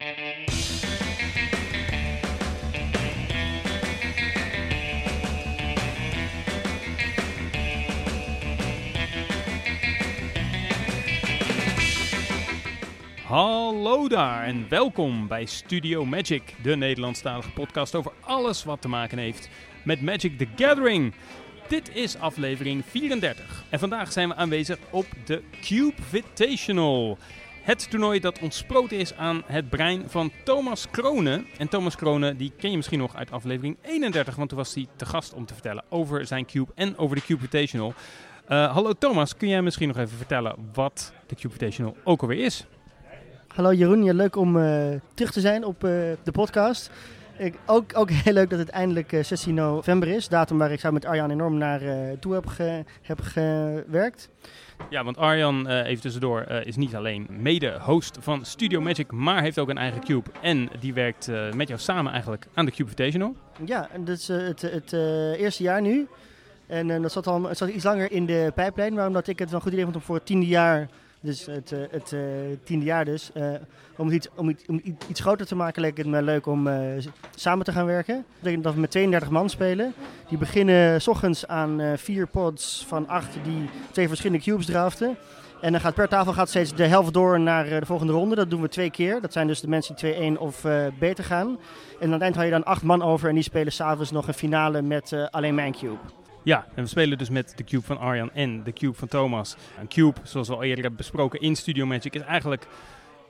Hallo daar en welkom bij Studio Magic, de Nederlandstalige podcast over alles wat te maken heeft met Magic the Gathering. Dit is aflevering 34 en vandaag zijn we aanwezig op de Cube Vitational. Het toernooi dat ontsproten is aan het brein van Thomas Kronen. En Thomas Kronen, die ken je misschien nog uit aflevering 31, want toen was hij te gast om te vertellen over zijn Cube en over de Cube Vitational. Uh, hallo Thomas, kun jij misschien nog even vertellen wat de Cube Vitational ook alweer is? Hallo Jeroen, ja, leuk om uh, terug te zijn op uh, de podcast. Ik, ook, ook heel leuk dat het eindelijk uh, 16 november is, datum waar ik samen met Arjan enorm naar toe heb, heb gewerkt. Ja, want Arjan, even tussendoor, is niet alleen mede-host van Studio Magic, maar heeft ook een eigen Cube. En die werkt met jou samen eigenlijk aan de Cube Invitational. Ja, en dat is het, het eerste jaar nu. En dat zat al zat iets langer in de pijplijn, waarom dat ik het een goed idee vond om voor het tiende jaar dus het, uh, het uh, tiende jaar dus. Uh, om, iets, om, iets, om iets groter te maken leek het me leuk om samen te gaan werken. Dat betekent dat we met 32 man spelen. Die beginnen s ochtends aan vier pods van acht die twee verschillende cubes draften. En dan gaat per tafel gaat steeds de helft door naar de volgende ronde. Dat doen we twee keer. Dat zijn dus de mensen die 2-1 of beter gaan. En aan het eind hou je dan acht man over en die spelen s'avonds nog een finale met alleen mijn cube. Ja, en we spelen dus met de cube van Arjan en de cube van Thomas. Een cube, zoals we al eerder hebben besproken in Studio Magic, is eigenlijk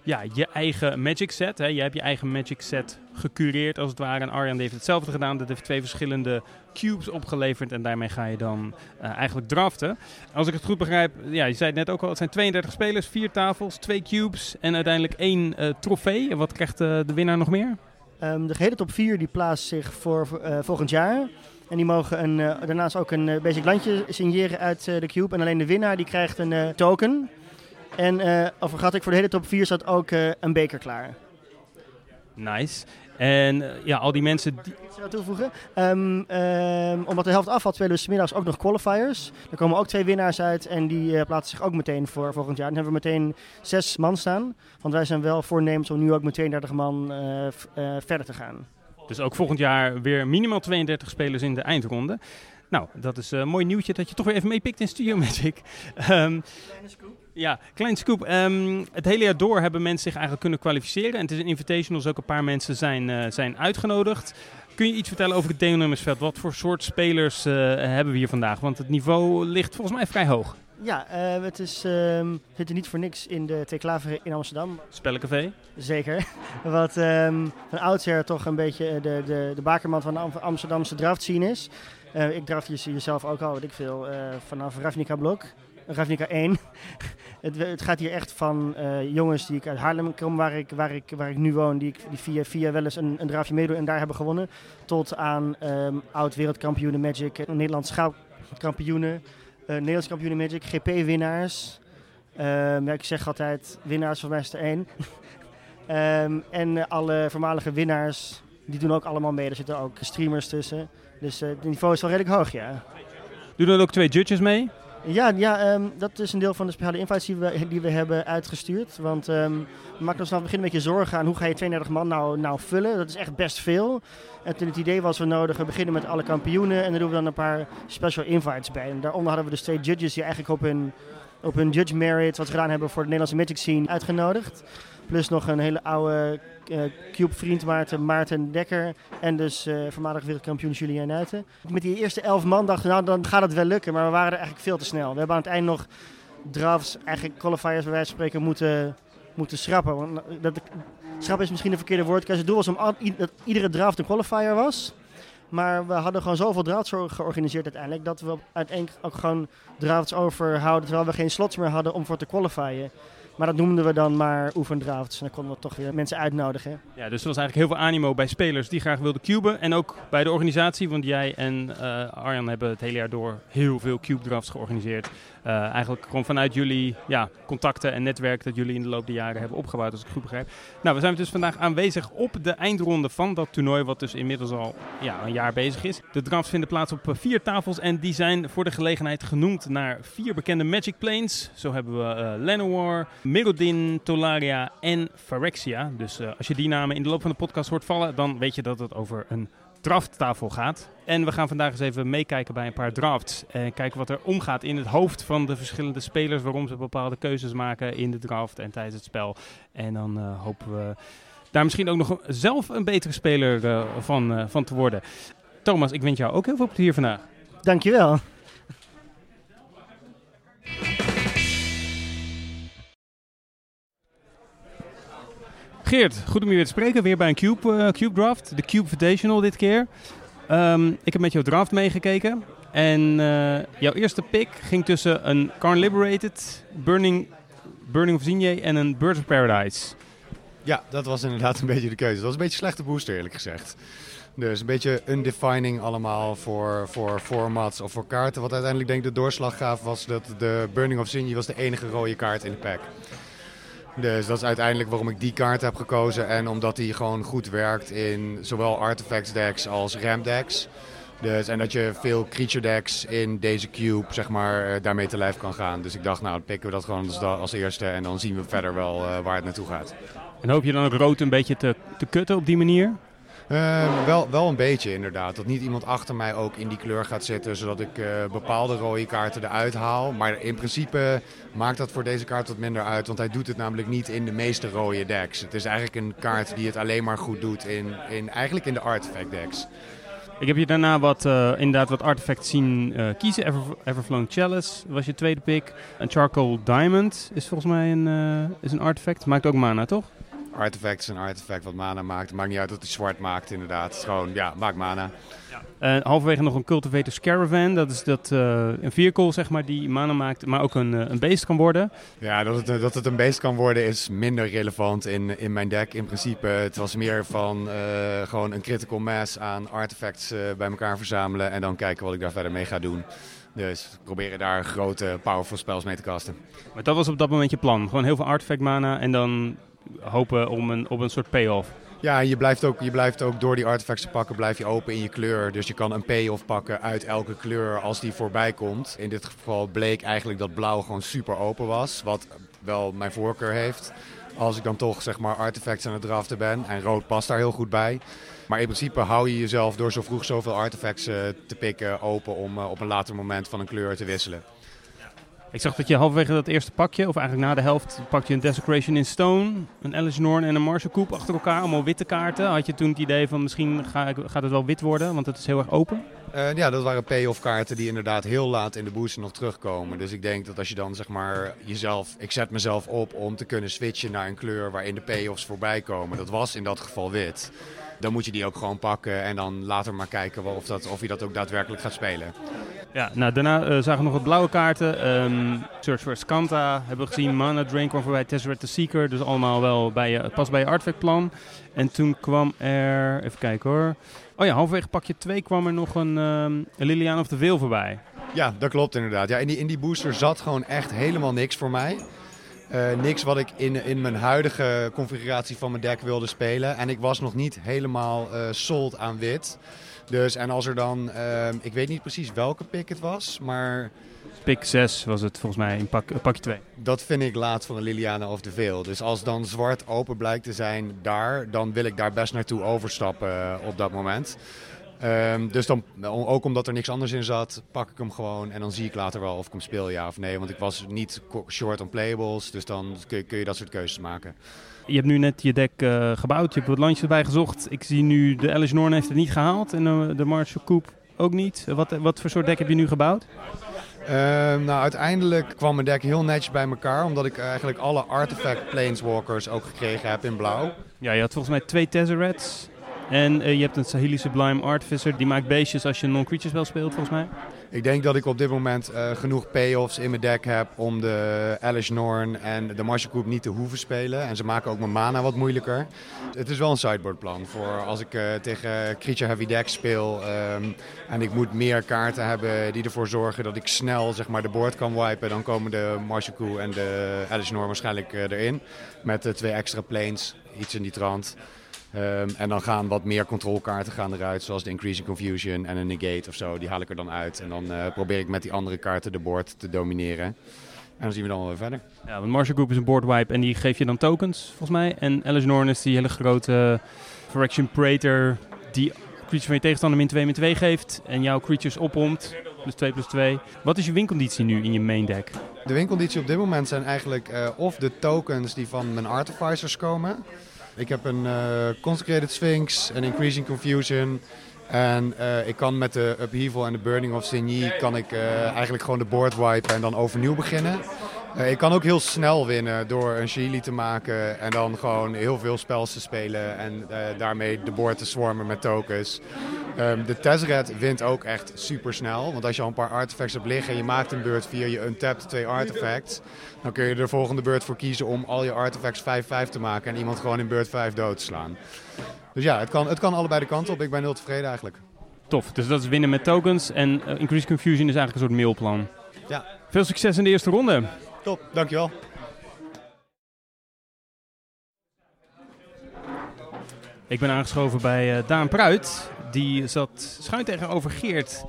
ja, je eigen Magic set. Hè. Je hebt je eigen Magic set gecureerd als het ware. En Arjan heeft hetzelfde gedaan. Dat heeft twee verschillende cubes opgeleverd. En daarmee ga je dan uh, eigenlijk draften. Als ik het goed begrijp, ja, je zei het net ook al, het zijn 32 spelers, vier tafels, twee cubes en uiteindelijk één uh, trofee. Wat krijgt uh, de winnaar nog meer? Um, de gehele top 4 die plaatst zich voor volgend jaar. En die mogen een, uh, daarnaast ook een uh, basic landje signeren uit uh, de cube. En alleen de winnaar die krijgt een token. En vergat ik, voor de hele top 4 staat ook een beker klaar. Nice. En ja, al die mensen... Die... Iets aan toevoegen. Um, um, omdat de helft afvalt, spelen we middags ook nog qualifiers. Er komen ook twee winnaars uit en die plaatsen zich ook meteen voor volgend jaar. Dan hebben we meteen zes man staan. Want wij zijn wel voornemens om nu ook met 32 man verder te gaan. Dus ook volgend jaar weer minimaal 32 spelers in de eindronde. Nou, dat is een mooi nieuwtje dat je toch weer even meepikt in Studio Magic. Um, kleine scoop. Ja, klein scoop. Um, het hele jaar door hebben mensen zich eigenlijk kunnen kwalificeren. En het is een invitational, dus ook een paar mensen zijn, uh, zijn uitgenodigd. Kun je iets vertellen over het deelnemersveld? Wat voor soort spelers uh, hebben we hier vandaag? Want het niveau ligt volgens mij vrij hoog. Ja, uh, het is, um, we zitten niet voor niks in de Theeklaver in Amsterdam. Spellencafé? Zeker. Wat um, van oudsher toch een beetje de, de, de bakerman van de Amsterdamse draftscene is. Uh, ik draft jezelf ook al, weet ik veel, uh, vanaf Ravnica Blok. Ravnica 1. het, het, gaat hier echt van uh, jongens die ik uit Haarlem kom, waar ik, waar ik, waar ik nu woon, die, ik, die via, via wel eens een, een draftje meedoen en daar hebben gewonnen. Tot aan um, oud-wereldkampioenen Magic, Nederlands schaapkampioenen. Uh, Nederlands kampioenen Magic, GP-winnaars. Um, ja, ik zeg altijd winnaars van Master 1. um, en alle voormalige winnaars, die doen ook allemaal mee. Er zitten ook streamers tussen. Dus het niveau is wel redelijk hoog, ja. Doen er ook twee judges mee? Ja, ja um, dat is een deel van de speciale invites die we, die we hebben uitgestuurd. Want um, we maken ons vanaf het begin een beetje zorgen aan hoe ga je 32 man nou, nou vullen. Dat is echt best veel. En toen het idee was, we nodig, we beginnen met alle kampioenen en dan doen we dan een paar special invites bij. En daaronder hadden we dus twee judges die eigenlijk op hun, op hun judge merit, wat gedaan hebben voor de Nederlandse Magic scene, uitgenodigd. Plus nog een hele oude uh, Cube-vriend Maarten, Maarten Dekker. En dus uh, voormalig wereldkampioen Julien Nuiten. Met die eerste elf man dachten nou dan gaat het wel lukken. Maar we waren er eigenlijk veel te snel. We hebben aan het eind nog drafts, eigenlijk qualifiers bij moeten, moeten schrappen. Want dat, schrappen is misschien een verkeerde woord. Kijk, het doel was om dat iedere draft een qualifier was. Maar we hadden gewoon zoveel drafts georganiseerd uiteindelijk. Dat we uiteindelijk ook gewoon drafts overhouden. Terwijl we geen slots meer hadden om voor te qualifieren. Maar dat noemden we dan maar oefendrafts. En dan konden we toch weer mensen uitnodigen. Ja, dus er was eigenlijk heel veel animo bij spelers die graag wilden cuben. En ook bij de organisatie, want jij en uh, Arjan hebben het hele jaar door heel veel cube drafts georganiseerd. Uh, eigenlijk gewoon vanuit jullie ja, contacten en netwerk dat jullie in de loop der jaren hebben opgebouwd, als ik goed begrijp. Nou, we zijn dus vandaag aanwezig op de eindronde van dat toernooi, wat dus inmiddels al ja, een jaar bezig is. De drafts vinden plaats op vier tafels en die zijn voor de gelegenheid genoemd naar vier bekende Magic Planes. Zo hebben we uh, Llanowar, Merodin, Tolaria en Phyrexia. Dus eh, als je die namen in de loop van de podcast hoort vallen, dan weet je dat het over een drafttafel gaat. En we gaan vandaag eens even meekijken bij een paar drafts. En kijken wat er omgaat in het hoofd van de verschillende spelers. Waarom ze bepaalde keuzes maken in de draft en tijdens het spel. En dan uh, hopen we daar misschien ook nog zelf een betere speler uh, van, uh, van te worden. Thomas, ik wens jou ook heel veel plezier vandaag. Dankjewel. Geert, goed om je weer te spreken. Weer bij een Cube, Cube Draft. De Cube Invitational dit keer. Um, ik heb met jouw draft meegekeken. En uh, jouw eerste pick ging tussen een Carn Liberated, Burning, Burning of Zinje en een Birds of Paradise. Ja, dat was inderdaad een beetje de keuze. Dat was een beetje een slechte booster eerlijk gezegd. Dus een beetje undefining allemaal voor, voor formats of voor kaarten. Wat uiteindelijk denk ik de doorslag gaf was dat de Burning of Zinje was de enige rode kaart in de pack. Dus dat is uiteindelijk waarom ik die kaart heb gekozen. En omdat die gewoon goed werkt in zowel artifacts decks als ram decks. Dus, en dat je veel creature decks in deze cube zeg maar, daarmee te lijf kan gaan. Dus ik dacht, nou, dan pikken we dat gewoon als, als eerste. En dan zien we verder wel uh, waar het naartoe gaat. En hoop je dan ook rood een beetje te, te kutten op die manier? Uh, wel, wel een beetje inderdaad. Dat niet iemand achter mij ook in die kleur gaat zitten, zodat ik uh, bepaalde rode kaarten eruit haal. Maar in principe maakt dat voor deze kaart wat minder uit, want hij doet het namelijk niet in de meeste rode decks. Het is eigenlijk een kaart die het alleen maar goed doet in, in, eigenlijk in de artifact decks. Ik heb je daarna wat, uh, inderdaad wat artefacts zien uh, kiezen. Ever, Everflown Chalice was je tweede pick. Een Charcoal Diamond is volgens mij een, uh, is een artefact. Maakt ook mana, toch? Artefact is een artefact wat mana maakt. Het maakt niet uit dat hij zwart maakt, inderdaad. Het is gewoon, ja, maakt mana. Ja. Uh, halverwege nog een Cultivator's Caravan. Dat is dat, uh, een vehicle, zeg maar, die mana maakt, maar ook een, uh, een beest kan worden. Ja, dat het, dat het een beest kan worden is minder relevant in, in mijn deck. In principe, het was meer van gewoon een critical mass aan artefacts bij elkaar verzamelen. En dan kijken wat ik daar verder mee ga doen. Dus proberen daar grote, powerful spells mee te casten. Maar dat was op dat moment je plan? Gewoon heel veel artefact mana en dan hopen om een, op een soort payoff. Ja, je blijft, ook, je blijft ook door die artefacts te pakken, blijf je open in je kleur. Dus je kan een payoff pakken uit elke kleur als die voorbij komt. In dit geval bleek eigenlijk dat blauw gewoon super open was, wat wel mijn voorkeur heeft. Als ik dan toch zeg maar artefacts aan het draften ben. En rood past daar heel goed bij. Maar in principe hou je jezelf door zo vroeg zoveel artefacts uh, te pikken open om uh, op een later moment van een kleur te wisselen. Ik zag dat je halverwege dat eerste pakje, of eigenlijk na de helft, pak je een Desecration in Stone, een Alice Norn en een Marshall Coop achter elkaar, allemaal witte kaarten. Had je toen het idee van misschien gaat het wel wit worden, want het is heel erg open? Uh, ja, dat waren payoff kaarten die inderdaad heel laat in de booster nog terugkomen. Dus ik denk dat als je dan zeg maar jezelf, ik zet mezelf op om te kunnen switchen naar een kleur waarin de payoffs voorbij komen. Dat was in dat geval wit. Dan moet je die ook gewoon pakken en dan later maar kijken of, dat, of je dat ook daadwerkelijk gaat spelen. Ja, nou, daarna uh, zagen we nog wat blauwe kaarten. Um, Search for Scanta hebben we gezien. Mana Drain kwam voorbij. Tesseract the Seeker. Dus allemaal wel bij je, pas bij je artifact plan. En toen kwam er... Even kijken hoor. Oh ja, halverwege pakje 2 kwam er nog een, um, of the Veil voorbij. Ja, dat klopt inderdaad. Ja, in, die, in die booster zat gewoon echt helemaal niks voor mij. Uh, niks wat ik in, in mijn huidige configuratie van mijn deck wilde spelen. En ik was nog niet helemaal uh, sold aan wit. Dus en als er dan, uh, ik weet niet precies welke pick het was, maar... Pick 6 was het volgens mij in pak, pakje 2. Dat vind ik laat van de Liliana of de Veel. Dus als dan zwart open blijkt te zijn daar, dan wil ik daar best naartoe overstappen uh, op dat moment. Um, dus dan, ook omdat er niks anders in zat, pak ik hem gewoon en dan zie ik later wel of ik hem speel ja of nee. Want ik was niet short on playables, dus dan kun je, kun je dat soort keuzes maken. Je hebt nu net je deck uh, gebouwd, je hebt wat landjes erbij gezocht. Ik zie nu, de Alice Norn heeft het niet gehaald en uh, de Marshall Coop ook niet. Wat, wat voor soort deck heb je nu gebouwd? Uh, nou, uiteindelijk kwam mijn deck heel netjes bij elkaar, omdat ik eigenlijk alle artifact planeswalkers ook gekregen heb in blauw. Ja, je had volgens mij twee Tesserats en uh, je hebt een Sahili Sublime Artificer, die maakt beestjes als je een non-creature spel speelt volgens mij. Ik denk dat ik op dit moment uh, genoeg payoffs in mijn deck heb om de Alice Norn en de Marshall niet te hoeven spelen. En ze maken ook mijn mana wat moeilijker. Het is wel een sideboardplan voor als ik uh, tegen creature heavy decks speel um, en ik moet meer kaarten hebben die ervoor zorgen dat ik snel zeg maar, de board kan wipen. Dan komen de Marshall en de Alice Norn waarschijnlijk uh, erin met twee extra planes, iets in die trant. Um, en dan gaan wat meer controlkaarten gaan eruit, zoals de Increasing Confusion en een Negate of zo. Die haal ik er dan uit. En dan uh, probeer ik met die andere kaarten de board te domineren. En dan zien we dan wel weer verder. Ja, want Marshall Group is een board wipe en die geef je dan tokens, volgens mij. En Alice Norn is die hele grote Fraction Praetor die creatures van je tegenstander min 2 min 2 geeft en jouw creatures oppomt. Plus 2 plus 2. Wat is je winconditie nu in je main deck? De winconditie op dit moment zijn eigenlijk uh, of de tokens die van mijn artificers komen. Ik heb een uh, Consecrated Sphinx, een Increasing Confusion. En uh, ik kan met de Upheaval en de Burning of Signy kan ik eigenlijk gewoon de board wipen en dan overnieuw beginnen. Ik kan ook heel snel winnen door een Shili te maken en dan gewoon heel veel spels te spelen en uh, daarmee de board te swarmen met tokens. Um, de Tezzeret wint ook echt super snel, want als je al een paar artifacts hebt liggen en je maakt een beurt via je untapped twee artifacts, dan kun je er de volgende beurt voor kiezen om al je artifacts 5-5 te maken en iemand gewoon in beurt 5 dood te slaan. Dus ja, het kan, het kan allebei de kanten op. Ik ben heel tevreden eigenlijk. Tof, dus dat is winnen met tokens en uh, Increase Confusion is eigenlijk een soort mailplan. Ja. Veel succes in de eerste ronde. Top, dankjewel. Ik ben aangeschoven bij uh, Daan Pruit. Die zat schuin tegenover Geert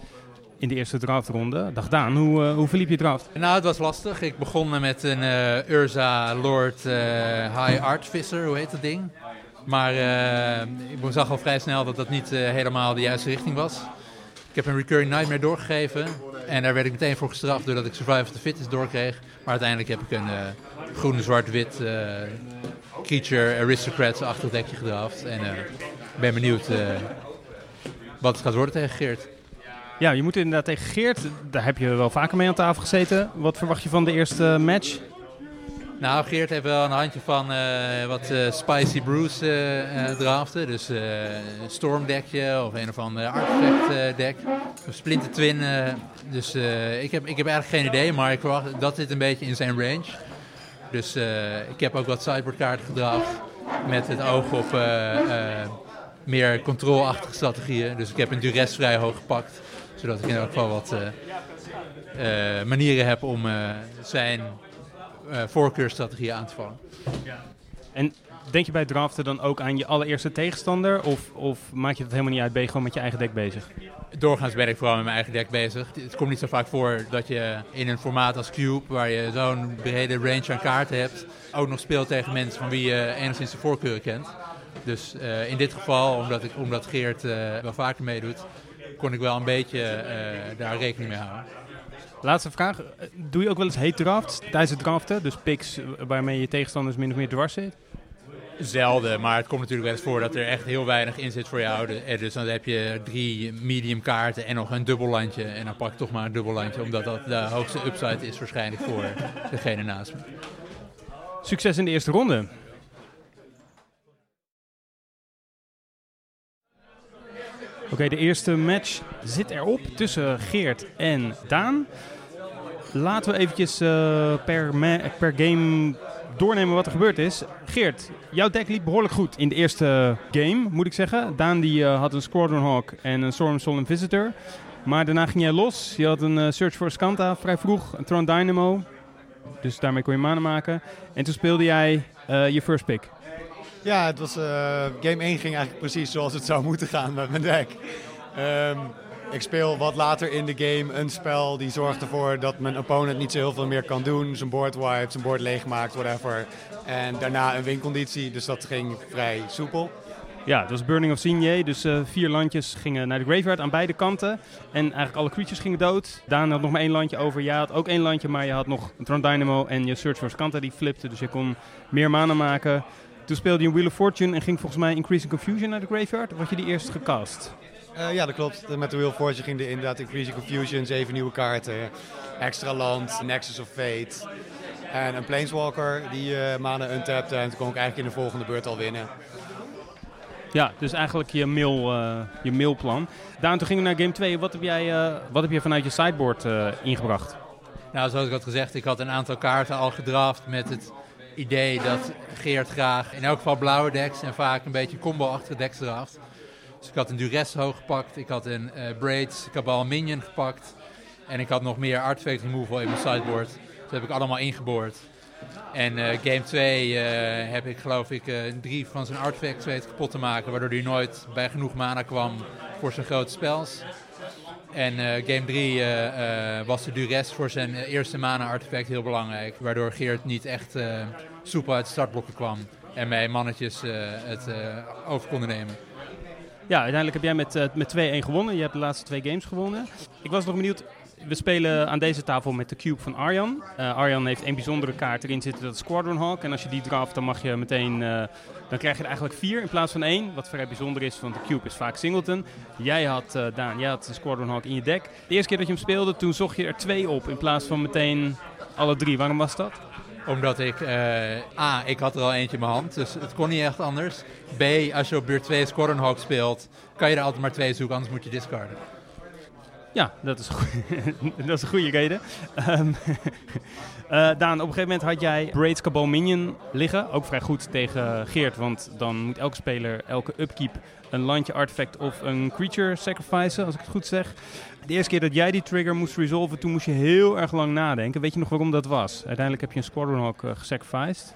in de eerste draftronde. Dag Daan, hoe, uh, hoe verliep je draft? Nou, het was lastig. Ik begon met een uh, Urza Lord High Artificer, hoe heet dat ding? Maar ik zag al vrij snel dat dat niet helemaal de juiste richting was. Ik heb een Recurring Nightmare doorgegeven. En daar werd ik meteen voor gestraft doordat ik Survival of the Fittest doorkreeg. Maar uiteindelijk heb ik een uh, groene, zwart-wit uh, creature aristocrats-achtig dekje gedraft. En uh, ben benieuwd wat het gaat worden tegen Geert. Ja, je moet inderdaad tegen Geert. Daar heb je wel vaker mee aan tafel gezeten. Wat verwacht je van de eerste match? Nou, Geert heeft wel een handje van uh, wat uh, Spicy Brews uh, draften. Dus een stormdekje of een of ander artifact deck. Of Splinter Twin. dus ik, heb, ik heb eigenlijk geen idee, maar ik verwacht dat zit een beetje in zijn range. Dus ik heb ook wat sideboardkaarten gedraft met het oog op meer controlachtige strategieën. Dus ik heb een duress vrij hoog gepakt, zodat ik in elk geval wat manieren heb om zijn uh, voorkeurstrategie aan te vallen. Ja. En denk je bij draften dan ook aan je allereerste tegenstander? Of, of maak je dat helemaal niet uit? Ben je gewoon met je eigen deck bezig? Doorgaans ben ik vooral met mijn eigen deck bezig. Het komt niet zo vaak voor dat je in een formaat als Cube, waar je zo'n brede range aan kaarten hebt, ook nog speelt tegen mensen van wie je enigszins de voorkeuren kent. Dus uh, in dit geval, omdat, ik, omdat Geert uh, wel vaker meedoet, kon ik wel een beetje daar rekening mee houden. Laatste vraag. Doe je ook wel eens hate drafts tijdens het draften? Dus picks waarmee je tegenstanders min of meer dwars zit? Zelden, maar het komt natuurlijk wel eens voor dat er echt heel weinig in zit voor jou. Dus dan heb je drie medium kaarten en nog een dubbellandje. En dan pak ik toch maar een dubbellandje, omdat dat de hoogste upside is waarschijnlijk voor degene naast me. Succes in de eerste ronde. Oké, de eerste match zit erop tussen Geert en Daan. Laten we eventjes uh, per, per game doornemen wat er gebeurd is. Geert, jouw deck liep behoorlijk goed in de eerste game, moet ik zeggen. Daan die, uh, had een Squadron Hawk en een Storm Soul Visitor. Maar daarna ging jij los. Je had een uh, Search for Scanta vrij vroeg, een Tron Dynamo. Dus daarmee kon je manen maken. En toen speelde jij je first pick. Ja, het was, uh, game 1 ging eigenlijk precies zoals het zou moeten gaan met mijn deck. Um, ik speel wat later in de game een spel die zorgt ervoor dat mijn opponent niet zo heel veel meer kan doen. Zijn board wipes, zijn board leegmaakt, whatever. En daarna een winconditie, dus dat ging vrij soepel. Ja, dat was Burning of Signy. Dus uh, vier landjes gingen naar de graveyard aan beide kanten. En eigenlijk alle creatures gingen dood. Daan had nog maar één landje over. Jij had ook één landje, maar je had nog een Tron Dynamo en je Search for Scanta die flipte. Dus je kon meer mana maken. Toen speelde je een Wheel of Fortune en ging volgens mij Increasing Confusion naar de graveyard. Of had je die eerst gecast? Uh, ja, dat klopt. Met de Wheel of Fortune ging er inderdaad Increasing Confusion, zeven nieuwe kaarten, extra land, Nexus of Fate. En een Planeswalker die uh, manen untapte en toen kon ik eigenlijk in de volgende beurt al winnen. Ja, dus eigenlijk je, mail, uh, je mailplan. Daan, toen gingen we naar game 2. Wat heb jij, wat heb jij vanuit je sideboard ingebracht? Nou, zoals ik had gezegd, ik had een aantal kaarten al gedraft met het idee dat Geert graag in elk geval blauwe decks en vaak een beetje combo-achtige decks draft. Dus ik had een Duress hoog gepakt, ik had een uh, Braids, ik heb al een Minion gepakt. En ik had nog meer Artifact Removal in mijn sideboard. Dat heb ik allemaal ingeboord. En uh, game 2 uh, heb ik geloof ik drie van zijn artifacts weten kapot te maken. Waardoor hij nooit bij genoeg mana kwam voor zijn grote spels. En eh, game 3 eh, eh, was de duress voor zijn eerste mana-artefact heel belangrijk. Waardoor Geert niet echt soepel uit startblokken kwam. En mijn mannetjes het over konden nemen. Ja, uiteindelijk heb jij met, met 2-1 gewonnen. Je hebt de laatste twee games gewonnen. Ik was nog benieuwd, we spelen aan deze tafel met de cube van Arjan. Arjan heeft een bijzondere kaart erin zitten, dat is Squadron Hawk. En als je die draft, dan mag je meteen, dan krijg je er eigenlijk vier in plaats van één. Wat vrij bijzonder is, want de cube is vaak singleton. Jij had, uh, Daan, jij had Squadron Hawk in je deck. De eerste keer dat je hem speelde, toen zocht je er twee op in plaats van meteen alle drie. Waarom was dat? Omdat ik, A, ik had er al eentje in mijn hand, dus het kon niet echt anders. B, als je op beurt 2 Squadron Hawk speelt, kan je er altijd maar twee zoeken, anders moet je discarden. Ja, dat is, dat is een goede reden. Um, Daan, op een gegeven moment had jij Braids Cabal Minion liggen. Ook vrij goed tegen Geert, want dan moet elke speler elke upkeep een landje artefact of een creature sacrificen, als ik het goed zeg. De eerste keer dat jij die trigger moest resolven, toen moest je heel erg lang nadenken. Weet je nog waarom dat was? Uiteindelijk heb je een Squadron Hawk uh, gesacrificed.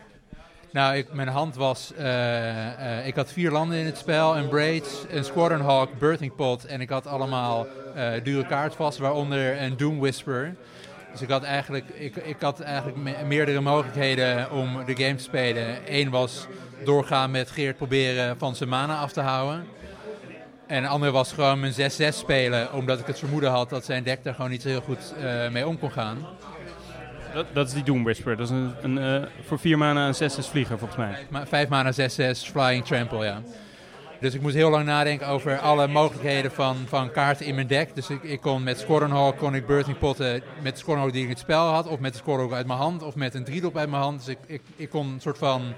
Nou, ik, mijn hand was... Uh, ik had vier landen in het spel. Een Braids, een Squadron Hawk, Birthing Pot. En ik had allemaal dure kaart vast, waaronder een Doom Whisper. Dus ik had eigenlijk, ik, ik had eigenlijk me meerdere mogelijkheden om de game te spelen. Eén was doorgaan met Geert proberen van zijn mana af te houden. En de andere was gewoon mijn 6-6 spelen, omdat ik het vermoeden had dat zijn deck daar gewoon niet zo heel goed mee om kon gaan. Dat, dat is die Doom Whisper. Dat is een, een uh, voor 4 mana een 6-6 vlieger volgens mij. 5 mana 6-6 Flying Trample, ja. Dus ik moest heel lang nadenken over alle mogelijkheden van, van kaarten in mijn deck. Dus ik, ik kon met Hawk kon ik Birthing Potten met de die ik in het spel had. Of met de Hawk uit mijn hand. Of met een 3 uit mijn hand. Dus ik, ik, ik kon een soort van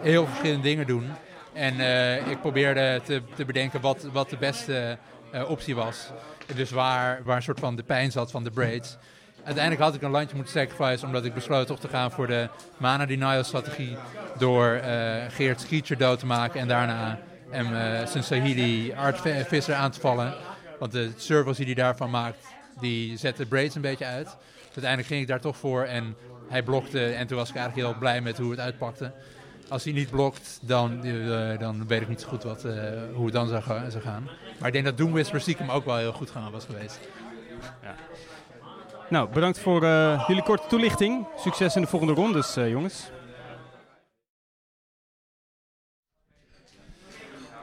heel verschillende dingen doen. En uh, ik probeerde te, te bedenken wat, wat de beste uh, optie was. Dus waar, waar een soort van de pijn zat van de braids. Uiteindelijk had ik een landje moeten sacrifice omdat ik besloot toch te gaan voor de mana denial strategie. Door uh, Geert creature dood te maken en daarna hem, uh, zijn Sahili Visser aan te vallen. Want de servos die hij daarvan maakt, die zetten braids een beetje uit. Dus uiteindelijk ging ik daar toch voor en hij blokte. En toen was ik eigenlijk heel blij met hoe het uitpakte. Als hij niet blokt, dan, uh, dan weet ik niet zo goed wat, hoe het dan zou, gaan. Maar ik denk dat Doom Whisper stiekem ook wel heel goed gaan was geweest. Ja. Nou, bedankt voor jullie korte toelichting. Succes in de volgende rondes, jongens.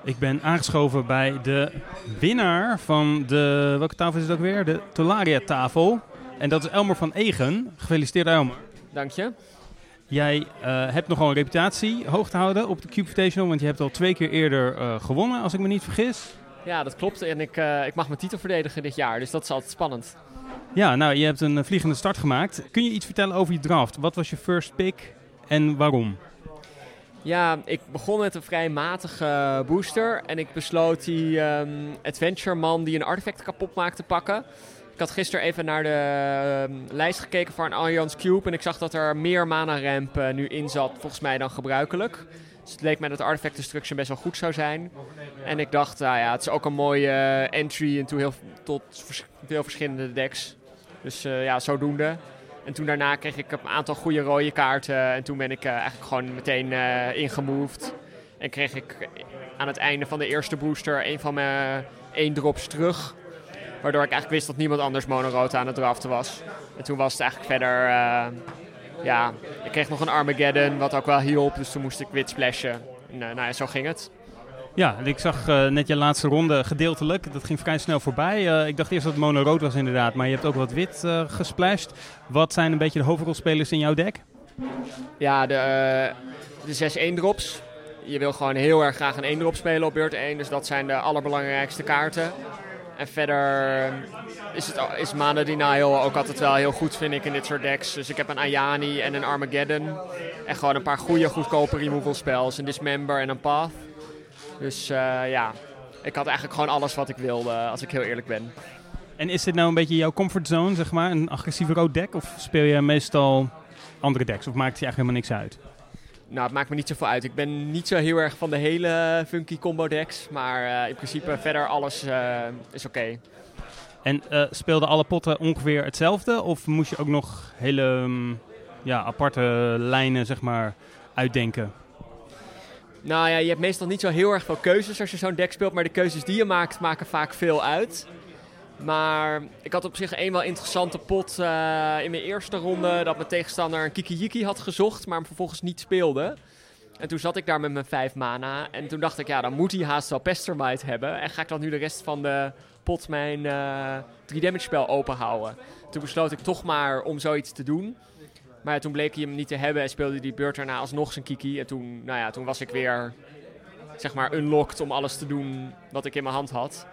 Ik ben aangeschoven bij de winnaar van de... Welke tafel is het ook weer? De Tolaria-tafel. En dat is Elmer van Egen. Gefeliciteerd, Elmer. Dank je. Jij uh, hebt nogal een reputatie hoog te houden op de Cube Invitational, want je hebt al twee keer eerder uh, gewonnen, als ik me niet vergis. Ja, dat klopt. En ik, uh, ik mag mijn titel verdedigen dit jaar, dus dat is altijd spannend. Ja, nou, je hebt een vliegende start gemaakt. Kun je iets vertellen over je draft? Wat was je first pick en waarom? Ja, ik begon met een vrij matige booster. En ik besloot die um, Adventure Man die een artefact kapot maakte te pakken. Ik had gisteren even naar de um, lijst gekeken voor een Allianz Cube. En ik zag dat er meer mana ramp uh, nu in zat, volgens mij, dan gebruikelijk. Dus het leek mij dat Artifact Destruction best wel goed zou zijn. En ik dacht, nou ja, het is ook een mooie uh, entry into heel, tot veel verschillende decks. Dus ja, zodoende. En toen daarna kreeg ik een aantal goede rode kaarten. En toen ben ik uh, eigenlijk gewoon meteen uh, ingemoved. En kreeg ik aan het einde van de eerste booster een van mijn één drops terug. Waardoor ik eigenlijk wist dat niemand anders mono-rood aan het draften was. En toen was het eigenlijk verder... Uh, ja, ik kreeg nog een Armageddon, wat ook wel hielp. Dus toen moest ik wit splashen. En nou ja, zo ging het. Ja, ik zag uh, net je laatste ronde gedeeltelijk. Dat ging vrij snel voorbij. Uh, ik dacht eerst dat het mono-rood was inderdaad, maar je hebt ook wat wit uh, gesplashed. Wat zijn een beetje de hoofdrolspelers in jouw deck? Ja, de, de zes 1 drops. Je wil gewoon heel erg graag een 1 drop spelen op beurt 1, dus dat zijn de allerbelangrijkste kaarten. En verder is, het, is Mana Denial ook altijd wel heel goed, vind ik, in dit soort decks. Dus ik heb een Ayani en een Armageddon. En gewoon een paar goede, goedkope removal spells. Een Dismember en een Path. Dus uh, ja, ik had eigenlijk gewoon alles wat ik wilde, als ik heel eerlijk ben. En is dit nou een beetje jouw comfortzone, zeg maar? Een agressieve rood deck? Of speel je meestal andere decks? Of maakt het je eigenlijk helemaal niks uit? Nou, het maakt me niet zoveel uit. Ik ben niet zo heel erg van de hele funky combo decks. Maar uh, in principe verder alles uh, is oké. Okay. En uh, speelden alle potten ongeveer hetzelfde? Of moest je ook nog hele um, ja, aparte lijnen, zeg maar, uitdenken? Nou ja, je hebt meestal niet zo heel erg veel keuzes als je zo'n deck speelt. Maar de keuzes die je maakt, maken vaak veel uit. Maar ik had op zich één wel interessante pot eh, in mijn eerste ronde. Dat mijn tegenstander een Kikijiki had gezocht, maar hem vervolgens niet speelde. En toen zat ik daar met mijn vijf mana. En toen dacht ik, ja, dan moet hij haast wel Pestermite hebben. En ga ik dan nu de rest van de pot mijn 3 damage spel openhouden. Toen besloot ik toch maar om zoiets te doen. Maar toen bleek hij hem niet te hebben en speelde die beurt daarna alsnog zijn Kiki. En toen, nou ja, toen was ik weer, zeg maar, unlocked om alles te doen wat ik in mijn hand had.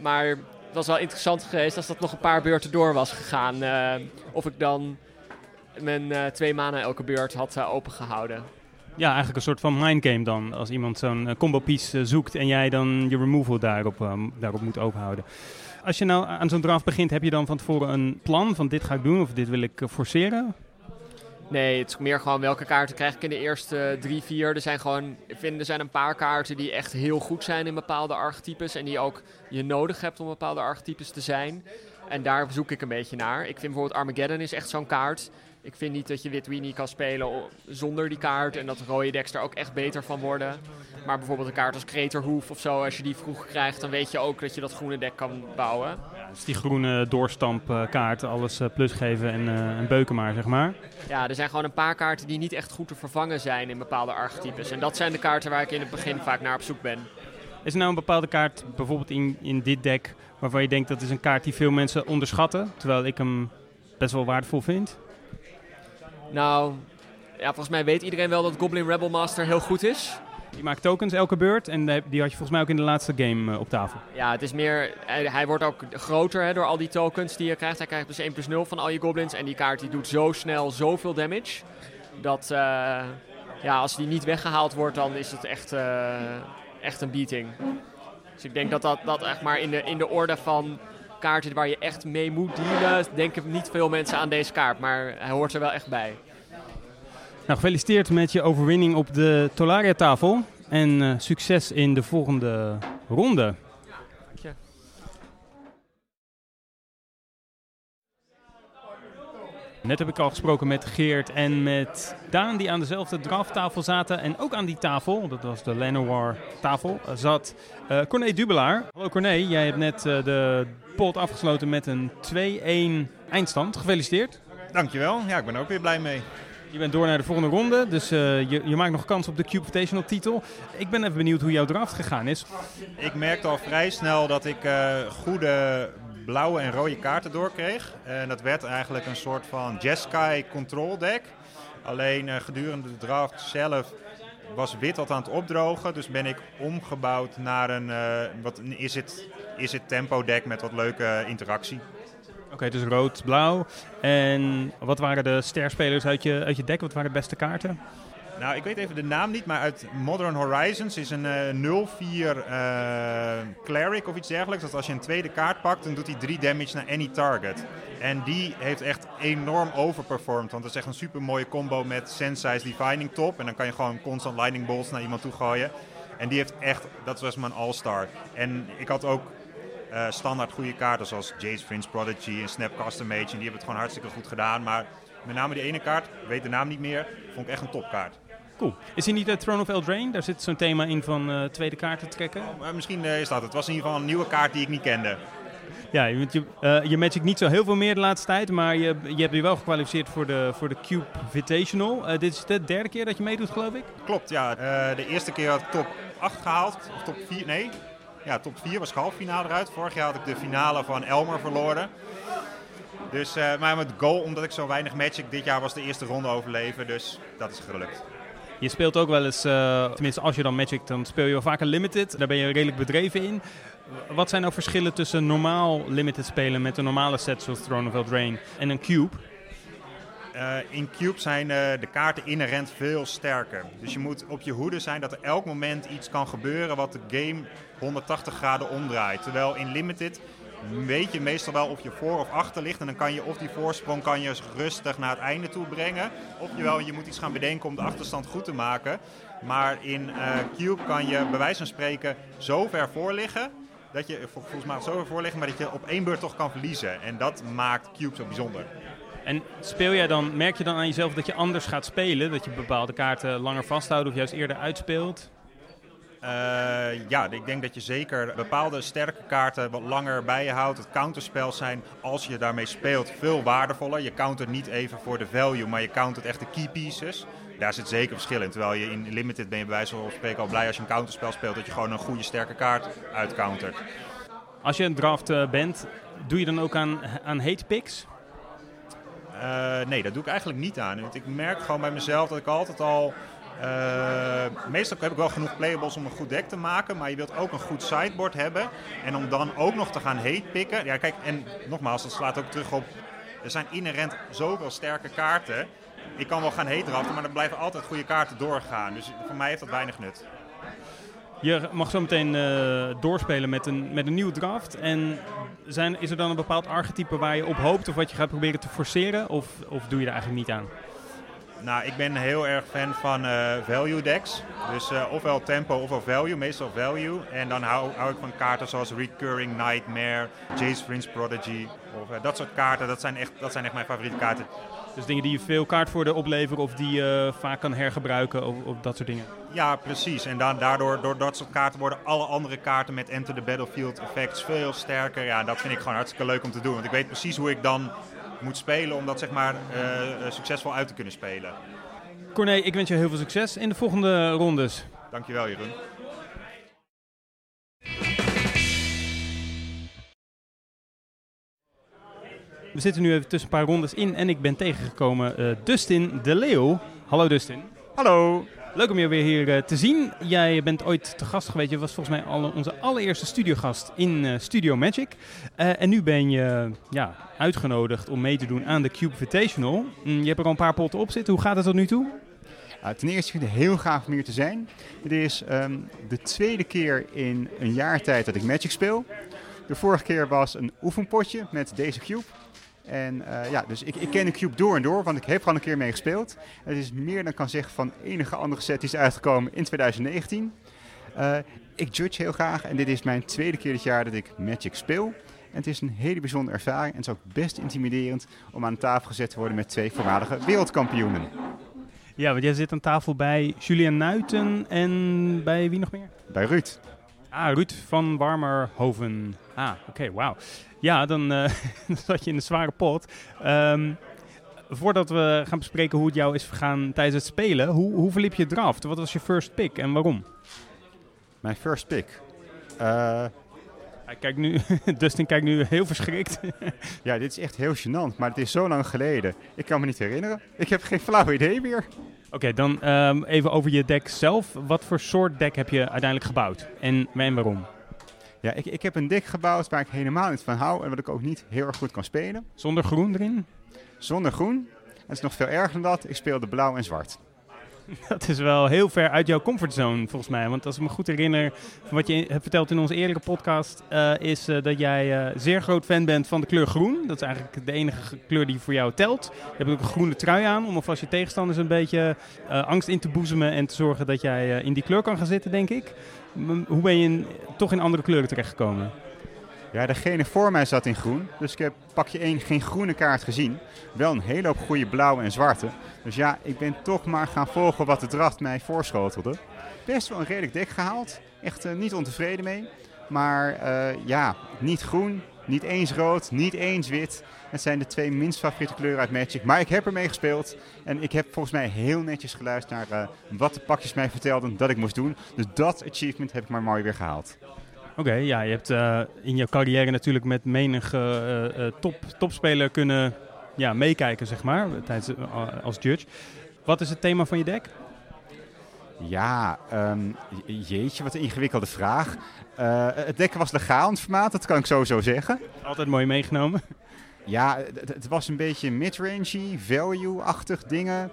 Maar het was wel interessant geweest als dat nog een paar beurten door was gegaan. Uh, of ik dan mijn uh, twee mana elke beurt had uh, opengehouden. Ja, eigenlijk een soort van mindgame dan. Als iemand zo'n combo piece zoekt en jij dan je removal daarop, daarop moet openhouden. Als je nou aan zo'n draft begint, heb je dan van tevoren een plan van dit ga ik doen of dit wil ik forceren? Nee, het is meer gewoon welke kaarten krijg ik in de eerste drie, vier. Er zijn gewoon, ik vind er zijn een paar kaarten die echt heel goed zijn in bepaalde archetypes. En die ook je nodig hebt om bepaalde archetypes te zijn. En daar zoek ik een beetje naar. Ik vind bijvoorbeeld Armageddon is echt zo'n kaart. Ik vind niet dat je wit Weenie kan spelen zonder die kaart. En dat rode decks er ook echt beter van worden. Maar bijvoorbeeld een kaart als Kreterhoef of zo, als je die vroeg krijgt, dan weet je ook dat je dat groene deck kan bouwen. Dus die groene doorstampkaart, alles eh, plus geven en, uh, en beuken maar, zeg maar. Ja, er zijn gewoon een paar kaarten die niet echt goed te vervangen zijn in bepaalde archetypes. En dat zijn de kaarten waar ik in het begin vaak naar op zoek ben. Is er nou een bepaalde kaart, bijvoorbeeld in, in dit deck, waarvan je denkt dat is een kaart die veel mensen onderschatten, terwijl ik hem best wel waardevol vind? Nou, ja, volgens mij weet iedereen wel dat Goblin Rebel Master heel goed is. Die maakt tokens elke beurt en die had je volgens mij ook in de laatste game uh, op tafel. Ja, het is meer, hij, wordt ook groter hè, door al die tokens die je krijgt. Hij krijgt dus 1 plus 0 van al je goblins en die kaart die doet zo snel zoveel damage. Dat uh, ja, als die niet weggehaald wordt, dan is het echt, uh, echt een beating. Dus ik denk dat dat, dat echt maar in de, in de orde van kaarten waar je echt mee moet dealen, denken niet veel mensen aan deze kaart. Maar hij hoort er wel echt bij. Nou, gefeliciteerd met je overwinning op de Tolaria-tafel. En uh, succes in de volgende ronde. Net heb ik al gesproken met Geert en met Daan, die aan dezelfde drafttafel zaten. En ook aan die tafel, dat was de Lenoir-tafel, zat uh, Corné Dubelaar. Hallo Corné, jij hebt net de pot afgesloten met een 2-1 eindstand. Gefeliciteerd. Dankjewel, ja, ik ben ook weer blij mee. Je bent door naar de volgende ronde, dus uh, je, je, maakt nog kans op de Cube Invitational titel. Ik ben even benieuwd hoe jouw draft gegaan is. Ik merkte al vrij snel dat ik uh, goede blauwe en rode kaarten doorkreeg. En dat werd eigenlijk een soort van Jeskai control deck. Alleen uh, gedurende de draft zelf was wit wat aan het opdrogen. Dus ben ik omgebouwd naar een, wat, is, het, is het tempo deck met wat leuke interactie. Oké, dus rood, blauw. En wat waren de sterspelers uit je, uit je deck? Wat waren de beste kaarten? Nou, ik weet even de naam niet, maar uit Modern Horizons is een uh, 0-4 uh, Cleric of iets dergelijks. Dat als je een tweede kaart pakt, dan doet hij 3 damage naar any target. En die heeft echt enorm overperformed. Want dat is echt een super mooie combo met Sensei's Divining Top. En dan kan je gewoon constant Lightning Bolts naar iemand toe gooien. En die heeft echt, dat was mijn all-star. En ik had ook uh, standaard goede kaarten zoals Jace Prince Prodigy en Snap Custom Mage. En die hebben het gewoon hartstikke goed gedaan. Maar met name die ene kaart, ik weet de naam niet meer, vond ik echt een topkaart. Cool. Is hij niet de Throne of Eldraine? Daar zit zo'n thema in van uh, tweede kaarten trekken. Oh, misschien is dat. Het was in ieder geval een nieuwe kaart die ik niet kende. Ja, je, uh, je matcht niet zo heel veel meer de laatste tijd, maar je, je hebt je wel gekwalificeerd voor de, voor de Cube Invitational. Uh, dit is de derde keer dat je meedoet, geloof ik? Klopt, ja. Uh, de eerste keer had ik top 8 gehaald, of top 4, nee, ja, top 4 was halffinale eruit. Vorig jaar had ik de finale van Elmer verloren. Dus, uh, maar met goal, omdat ik zo weinig ik dit jaar was de eerste ronde overleven. Dus dat is gelukt. Je speelt ook wel eens, uh, tenminste als je dan Magic, dan speel je wel vaker Limited. Daar ben je redelijk bedreven in. Wat zijn nou verschillen tussen normaal Limited spelen met een normale set zoals Throne of Eldraine en een Cube? Uh, in Cube zijn uh, de kaarten inherent veel sterker. Dus je moet op je hoede zijn dat er elk moment iets kan gebeuren wat de game 180 graden omdraait. Terwijl in Limited weet je meestal wel of je voor of achter ligt. En dan kan je of die voorsprong kan je rustig naar het einde toe brengen. Of je, wel, je moet iets gaan bedenken om de achterstand goed te maken. Maar in uh, Cube kan je bij wijze van spreken zo ver voor liggen. Dat je volgens zo voor maar dat je op één beurt toch kan verliezen. En dat maakt Cube zo bijzonder. En speel jij dan, merk je dan aan jezelf dat je anders gaat spelen? Dat je bepaalde kaarten langer vasthoudt of juist eerder uitspeelt? Uh, ja, ik denk dat je zeker bepaalde sterke kaarten wat langer bij je houdt. Het counterspel zijn, als je daarmee speelt, veel waardevoller. Je countert niet even voor de value, maar je countert echt de key pieces. Daar zit zeker verschil in. Terwijl je in Limited ben je bij wijze van spreken al blij als je een counterspel speelt. Dat je gewoon een goede sterke kaart uitcountert. Als je een draft uh, bent, doe je dan ook aan, aan hate picks? Uh, nee, dat doe ik eigenlijk niet aan. Want ik merk gewoon bij mezelf dat ik altijd al... Uh, meestal heb ik wel genoeg playables om een goed deck te maken, maar je wilt ook een goed sideboard hebben. En om dan ook nog te gaan hate picken. Ja, kijk, en nogmaals, dat slaat ook terug op. Er zijn inherent zoveel sterke kaarten. Ik kan wel gaan hate maar er blijven altijd goede kaarten doorgaan. Dus voor mij heeft dat weinig nut. Je mag zo meteen uh, doorspelen met een, met een nieuwe draft. En zijn, is er dan een bepaald archetype waar je op hoopt of wat je gaat proberen te forceren? Of, of doe je er eigenlijk niet aan? Nou, ik ben heel erg fan van uh, value decks. Dus uh, ofwel tempo ofwel value, meestal value. En dan hou, ik van kaarten zoals Recurring Nightmare, Jace Prince Prodigy. Of dat soort kaarten, dat zijn, echt, dat zijn echt mijn favoriete kaarten. Dus dingen die je veel kaartvoordeel opleveren of die je vaak kan hergebruiken of, of dat soort dingen? Ja, precies. En daardoor, door dat soort kaarten worden alle andere kaarten met Enter the Battlefield effects veel sterker. Ja, dat vind ik gewoon hartstikke leuk om te doen. Want ik weet precies hoe ik dan moet spelen om dat zeg maar uh, succesvol uit te kunnen spelen. Corné, ik wens je heel veel succes in de volgende rondes. Dankjewel Jeroen. We zitten nu even tussen een paar rondes in en ik ben tegengekomen uh, Dustin de Leeuw. Hallo Dustin. Hallo. Leuk om je weer hier uh, te zien. Jij bent ooit te gast geweest. Je was volgens mij alle, onze allereerste studiogast in uh, Studio Magic. En nu ben je ja, uitgenodigd om mee te doen aan de Cube Invitational. Mm, je hebt er al een paar potten op zitten. Hoe gaat het tot nu toe? ten eerste vind ik het heel gaaf om hier te zijn. Het is um, de tweede keer in een jaar tijd dat ik Magic speel. De vorige keer was een oefenpotje met deze cube. En uh, ja, dus ik, ik, ken de Cube door en door, want ik heb gewoon een keer mee gespeeld. Het is meer dan kan zeggen van enige andere set die is uitgekomen in 2019. Uh, ik judge heel graag en dit is mijn tweede keer dit jaar dat ik Magic speel. En het is een hele bijzondere ervaring en het is ook best intimiderend om aan tafel gezet te worden met twee voormalige wereldkampioenen. Ja, want jij zit aan tafel bij Julian Nuiten en bij wie nog meer? Bij Ruud. Ah, Ruud van Warmerhoven. Ah, oké, okay, wauw. Ja, dan uh, zat je in een zware pot. Um, voordat we gaan bespreken hoe het jou is vergaan tijdens het spelen, hoe, hoe verliep je draft? Wat was je first pick en waarom? Mijn first pick? Uh, Kijk nu, Dustin kijkt nu heel verschrikt. ja, dit is echt heel gênant, maar het is zo lang geleden. Ik kan me niet herinneren. Ik heb geen flauw idee meer. Oké, okay, dan um, even over je deck zelf. Wat voor soort deck heb je uiteindelijk gebouwd en, en waarom? Ja, ik, ik heb een deck gebouwd waar ik helemaal niet van hou en wat ik ook niet heel erg goed kan spelen. Zonder groen erin? Zonder groen. Het is nog veel erger dan dat. Ik speelde blauw en zwart. Dat is wel heel ver uit jouw comfortzone volgens mij. Want als ik me goed herinner van wat je hebt verteld in onze eerdere podcast, uh, is uh, dat jij uh, zeer groot fan bent van de kleur groen. Dat is eigenlijk de enige kleur die voor jou telt. Je hebt ook een groene trui aan om alvast je tegenstanders een beetje angst in te boezemen en te zorgen dat jij in die kleur kan gaan zitten, denk ik. Hoe ben je in, toch in andere kleuren terechtgekomen? Ja, degene voor mij zat in groen. Dus ik heb pakje 1 geen groene kaart gezien. Wel een hele hoop goede blauwe en zwarte. Dus ja, ik ben toch maar gaan volgen wat de draft mij voorschotelde. Best wel een redelijk dek gehaald. Echt uh, niet ontevreden mee. Maar uh, ja, niet groen, niet eens rood, niet eens wit. Het zijn de twee minst favoriete kleuren uit Magic. Maar ik heb ermee gespeeld. En ik heb volgens mij heel netjes geluisterd naar uh, wat de pakjes mij vertelden dat ik moest doen. Dus dat achievement heb ik maar mooi weer gehaald. Oké, okay, ja, je hebt uh, in je carrière natuurlijk met menige uh, uh, top, topspeler kunnen ja, meekijken, zeg maar, tijdens, als judge. Wat is het thema van je deck? Ja, um, jeetje, wat een ingewikkelde vraag. het deck was legaal in het formaat, dat kan ik sowieso zeggen. Altijd mooi meegenomen. Ja, het was een beetje mid-rangey, value-achtig dingen.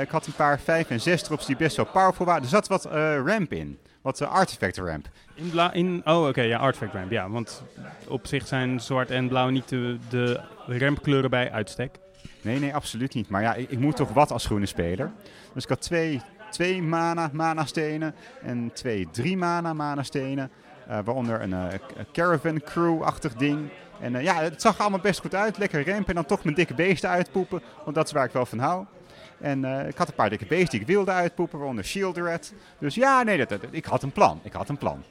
ik had een paar 5 en 6 drops die best wel powerful waren. Er zat wat ramp in wat artifact ramp. In in, oh, oké, okay, ja, artifact ramp. Ja, want op zich zijn zwart en blauw niet de, de rampkleuren bij uitstek. Nee, nee, absoluut niet. Maar ja, ik, ik, moet toch wat als groene speler. Dus ik had twee, twee mana, mana stenen en twee drie mana, mana stenen. Uh, waaronder een uh, caravan crew-achtig ding. En uh, ja, het zag er allemaal best goed uit. Lekker ramp en dan toch mijn dikke beesten uitpoepen. Want dat is waar ik wel van hou. En uh, ik had een paar dikke beesten die ik wilde uitpoepen, waaronder Shield Red. Dus ja, nee, dat, dat, ik had een plan. Ik had een plan.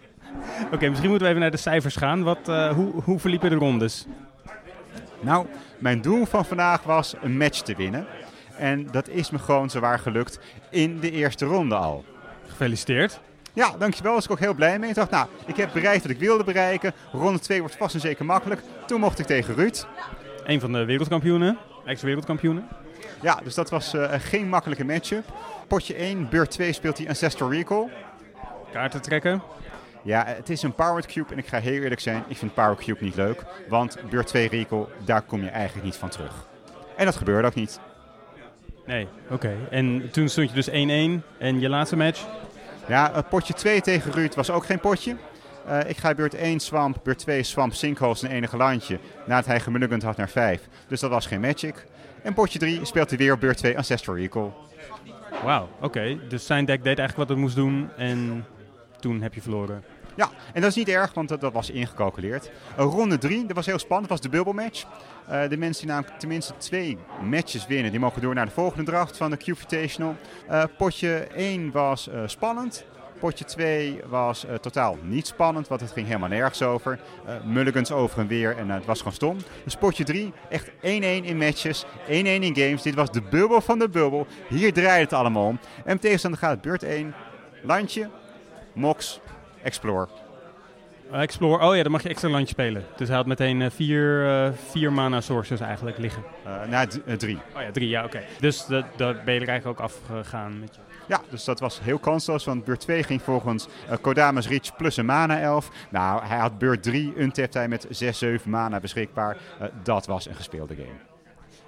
Oké, misschien moeten we even naar de cijfers gaan. Wat, eh, hoe, hoe verliepen de rondes? Nou, mijn doel van vandaag was een match te winnen. En dat is me gewoon zwaar gelukt in de eerste ronde al. Gefeliciteerd. Ja, dankjewel. Daar was ik ook heel blij mee. Ik dacht, nou, ik heb bereikt wat ik wilde bereiken. Ronde 2 wordt vast en zeker makkelijk. Toen mocht ik tegen Ruud. Een van de wereldkampioenen, ex-wereldkampioenen. Ja, dus dat was uh, geen makkelijke matchup. Potje 1, beurt 2 speelt hij Ancestral Recall. Kaarten trekken. Ja, het is een Powered Cube en ik ga heel eerlijk zijn, ik vind Power Cube niet leuk. Want beurt 2 Recall, daar kom je eigenlijk niet van terug. En dat gebeurde ook niet. Nee, oké. En toen stond je dus 1-1 en je laatste match? Ja, uh, potje 2 tegen Ruud was ook geen potje. Uh, ik ga beurt 1 Swamp, beurt 2 Swamp Sinkholes een enige landje. Nadat hij gemuggend had naar 5. Dus dat was geen Magic. En potje 3 speelt hij weer op beurt 2 Ancestral Recall. Wauw, oké. Dus zijn deck deed eigenlijk wat het moest doen en toen heb je verloren. Ja, en dat is niet erg, want dat, dat was ingecalculeerd. Uh, ronde 3, dat was heel spannend, dat was de bubble match. Uh, de mensen die namelijk tenminste twee matches winnen, die mogen door naar de volgende draft van de. Uh, potje 1 was spannend. Potje 2 was uh, totaal niet spannend, want het ging helemaal nergens over. Uh, mulligans over en weer en uh, het was gewoon stom. Dus potje 3, echt 1-1 in matches, 1-1 in games. Dit was de bubbel van de bubbel. Hier draait het allemaal om. En tegenstander gaat beurt 1, landje, mox, explore. explore, oh ja, dan mag je extra landje spelen. Dus hij had meteen vier, vier mana sources eigenlijk liggen. nou, drie. Oh ja, drie, ja, oké. Okay. Dus daar ben je er eigenlijk ook afgegaan met je. Ja, dus dat was heel kansloos, want beurt 2 ging volgens uh, Kodamas Reach plus een mana elf. Nou, hij had beurt 3, untapped hij met 6, 7 mana beschikbaar. Uh, dat was een gespeelde game.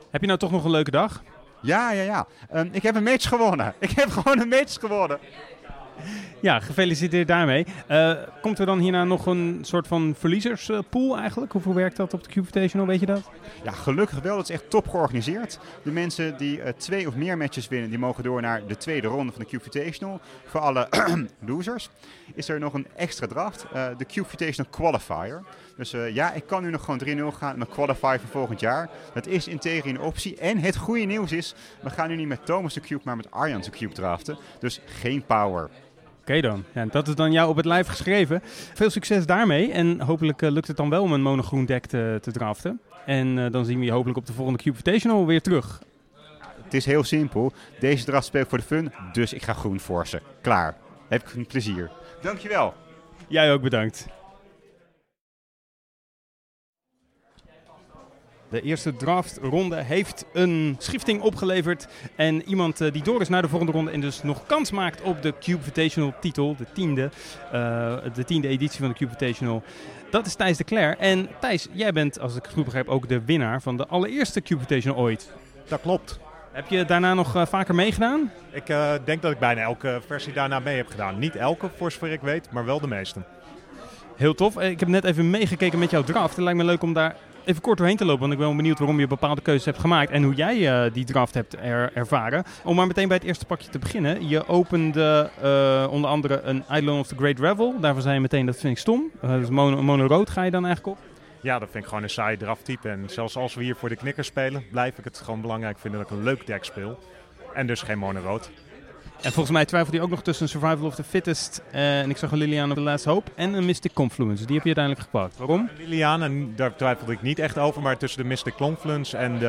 Heb je nou toch nog een leuke dag? Ja, ja, ja. Um, ik heb een match gewonnen. Ik heb gewoon een match gewonnen. Ja, gefeliciteerd daarmee. Uh, komt er dan hierna nog een soort van verliezerspool eigenlijk? Hoeveel werkt dat op de Q-Invitational, weet je dat? Ja, gelukkig wel. Dat is echt top georganiseerd. De mensen die uh, twee of meer matches winnen, die mogen door naar de tweede ronde van de Q-Invitational. Voor alle losers is er nog een extra draft, uh, de Q-Invitational Qualifier. Dus ja, ik kan nu nog gewoon 3-0 gaan met qualifier voor volgend jaar. Dat is in een optie. En het goede nieuws is, we gaan nu niet met Thomas de Cube, maar met Arjan de Cube draften. Dus geen power. Oké okay dan. Ja, dat is dan jou op het lijf geschreven. Veel succes daarmee. En hopelijk uh, lukt het dan wel om een monogroen deck te, te draften. En uh, dan zien we je hopelijk op de volgende Cube Invitational weer terug. Het is heel simpel. Deze draft speel ik voor de fun, dus ik ga groen forcen. Klaar. Heb ik een plezier. Dankjewel. Jij ook bedankt. De eerste draftronde heeft een schifting opgeleverd. En iemand uh, die door is naar de volgende ronde en dus nog kans maakt op de Cube Invitational titel, de tiende, uh, de tiende editie van de Cube Invitational. Dat is Thijs de Cler. En Thijs, jij bent, als ik het goed begrijp, ook de winnaar van de allereerste Cube Invitational ooit. Dat klopt. Heb je daarna nog uh, vaker meegedaan? Ik uh, denk dat ik bijna elke versie daarna mee heb gedaan. Niet elke, voor zover ik weet, maar wel de meeste. Heel tof. Ik heb net even meegekeken met jouw draft. Het lijkt me leuk om daar even kort doorheen te lopen. Want ik ben wel benieuwd waarom je bepaalde keuzes hebt gemaakt. En hoe jij uh, die draft hebt er ervaren. Om maar meteen bij het eerste pakje te beginnen. Je opende uh, onder andere een Island of the Great Revel. Daarvan zei je meteen, dat vind ik stom. Uh, dus mono, mono rood ga je dan eigenlijk op? Ja, dat vind ik gewoon een saai drafttype. En zelfs als we hier voor de knikkers spelen, blijf ik het gewoon belangrijk vinden dat ik een leuk deck speel. En dus geen mono rood. En volgens mij twijfelde hij ook nog tussen Survival of the Fittest en ik zag een Liliana The Last Hope en een Mystic Confluence. Die heb je uiteindelijk gepakt. Waarom? Liliana, daar twijfelde ik niet echt over, maar tussen de Mystic Confluence en de,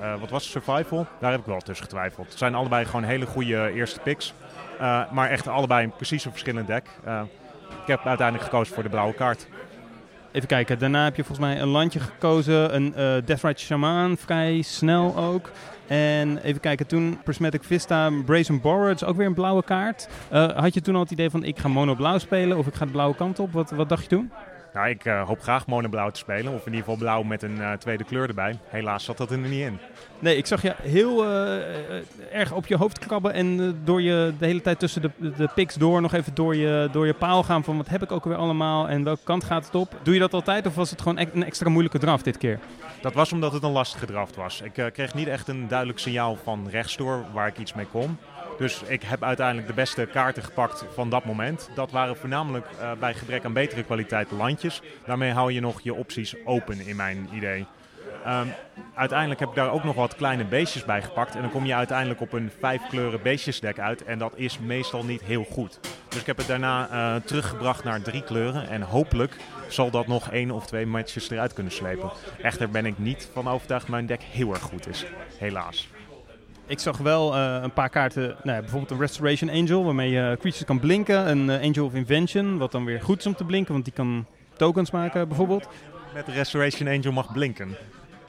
uh, wat was het, Survival, daar heb ik wel tussen getwijfeld. Het zijn allebei gewoon hele goede eerste picks, uh, maar echt allebei precies een verschillend deck. Ik heb uiteindelijk gekozen voor de blauwe kaart. Even kijken, daarna heb je volgens mij een landje gekozen, een Deathrite Shaman, vrij snel ook. En even kijken, toen Prismatic Vista, Brazen Borage, ook weer een blauwe kaart. Uh, had je toen al het idee van ik ga mono blauw spelen of ik ga de blauwe kant op? Wat, wat dacht je toen? Nou, ik uh, hoop graag mono blauw te spelen. Of in ieder geval blauw met een uh, tweede kleur erbij. Helaas zat dat er niet in. Nee, ik zag je heel uh, erg op je hoofd krabben en door je de hele tijd tussen de, de picks door nog even door je, door je paal gaan van wat heb ik ook weer allemaal en welke kant gaat het op. Doe je dat altijd of was het gewoon een extra moeilijke draft dit keer? Dat was omdat het een lastige draft was. Ik kreeg niet echt een duidelijk signaal van rechtsdoor waar ik iets mee kon. Dus ik heb uiteindelijk de beste kaarten gepakt van dat moment. Dat waren voornamelijk uh, bij gebrek aan betere kwaliteit landjes. Daarmee hou je nog je opties open in mijn idee. Um, uiteindelijk heb ik daar ook nog wat kleine beestjes bij gepakt. En dan kom je uiteindelijk op een vijf kleuren beestjesdek uit. En dat is meestal niet heel goed. Dus ik heb het daarna eh, teruggebracht naar drie kleuren. En hopelijk zal dat nog één of twee matches eruit kunnen slepen. Echter ben ik niet van overtuigd dat mijn deck heel erg goed is. Helaas. Ik zag wel eh, een paar kaarten, nou ja, bijvoorbeeld een Restoration Angel, waarmee je creatures kan blinken. Een eh, Angel of Invention, wat dan weer goed is om te blinken, want die kan tokens maken bijvoorbeeld. Met de Restoration Angel mag blinken.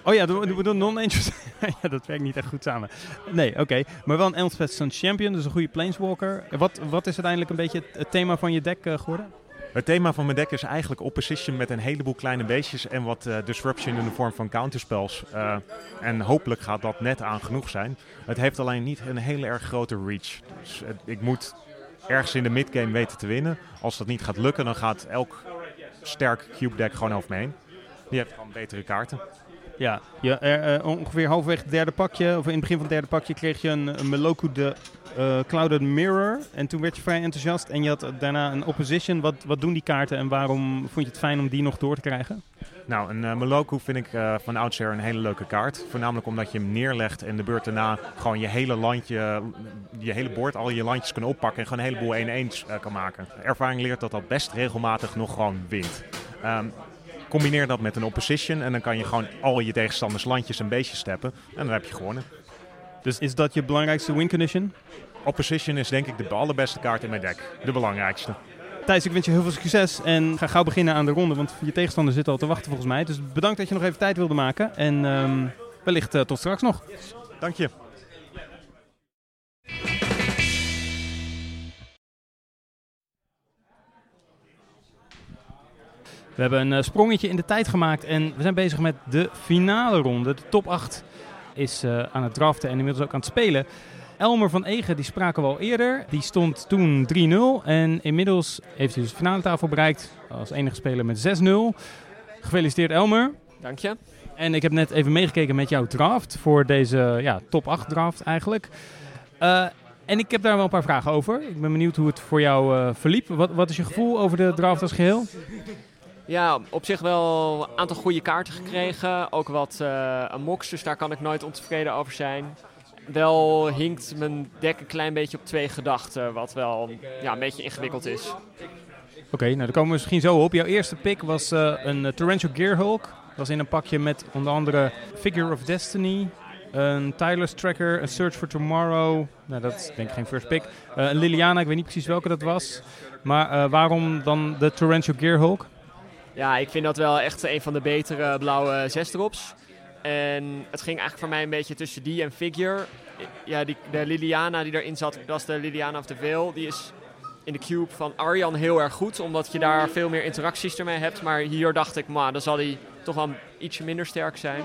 Oh ja, we doen non-angels. ja, dat werkt niet echt goed samen. Nee, oké. Maar wel een Elspeth Sun Champion, dus een goede Planeswalker. Wat, wat is uiteindelijk een beetje het, het thema van je deck eh, geworden? Het thema van mijn deck is eigenlijk opposition met een heleboel kleine beestjes en wat eh, disruption in de vorm van counterspells. Eh, en hopelijk gaat dat net aan genoeg zijn. Het heeft alleen niet een hele erg grote reach. Dus ik moet ergens in de midgame weten te winnen. Als dat niet gaat lukken, dan gaat elk sterk cube deck gewoon over me heen. Die heeft gewoon betere kaarten. Ja, eh, ongeveer halverwege het derde pakje, of in het begin van het derde pakje, kreeg je een, een Meloku de eh, Clouded Mirror. En toen werd je vrij enthousiast. En je had daarna een Opposition. Wat, wat doen die kaarten en waarom vond je het fijn om die nog door te krijgen? Nou, een uh, vind ik uh, van oudsher een hele leuke kaart. Voornamelijk omdat je hem neerlegt en de beurt daarna gewoon je hele landje, je hele bord, al je landjes kan oppakken en gewoon een heleboel 1-1's uh, kan maken. Ervaring leert dat dat best regelmatig nog gewoon wint. Um, combineer dat met een opposition en dan kan je gewoon al je tegenstanders landjes en beestjes steppen en dan heb je gewonnen. Dus is dat je belangrijkste win condition? Opposition is denk ik de allerbeste kaart in mijn deck. De belangrijkste. Thijs, ik wens je heel veel succes en ga gauw beginnen aan de ronde, want je tegenstander zit al te wachten volgens mij. Dus bedankt dat je nog even tijd wilde maken en um, wellicht uh, tot straks nog. Dank je. We hebben een uh, sprongetje in de tijd gemaakt en we zijn bezig met de finale ronde. De top 8 is uh, aan het draften en inmiddels ook aan het spelen. Elmer van Egen, die spraken we al eerder. Die stond toen 3-0 en inmiddels heeft hij dus de finale tafel bereikt als enige speler met 6-0. Gefeliciteerd Elmer. Dank je. En ik heb net even meegekeken met jouw draft voor deze ja, top 8 draft eigenlijk. Uh, en ik heb daar wel een paar vragen over. Ik ben benieuwd hoe het voor jou uh, verliep. Wat, wat is je gevoel over de draft als geheel? Ja, op zich wel een aantal goede kaarten gekregen. Ook wat uh, een mox, dus daar kan ik nooit ontevreden over zijn. Wel hinkt mijn deck een klein beetje op twee gedachten, wat wel ja, een beetje ingewikkeld is. Oké, okay, nou daar komen we misschien zo op. Jouw eerste pick was uh, een uh, Torrential Gearhulk. Dat was in een pakje met onder andere Figure of Destiny, een Tyler's Tracker, een Search for Tomorrow. Nou, dat is denk ik geen first pick. Uh, een Liliana, ik weet niet precies welke dat was. Maar waarom dan de Torrential Gearhulk? Ja, ik vind dat wel echt een van de betere blauwe zesdrops. En het ging eigenlijk voor mij een beetje tussen die en Figure. Ja, die, de Liliana die erin zat, dat is de Liliana of the Veil. Die is in de cube van Arjan heel erg goed, omdat je daar veel meer interacties ermee hebt. Maar hier dacht ik, maar dan zal die toch wel ietsje minder sterk zijn.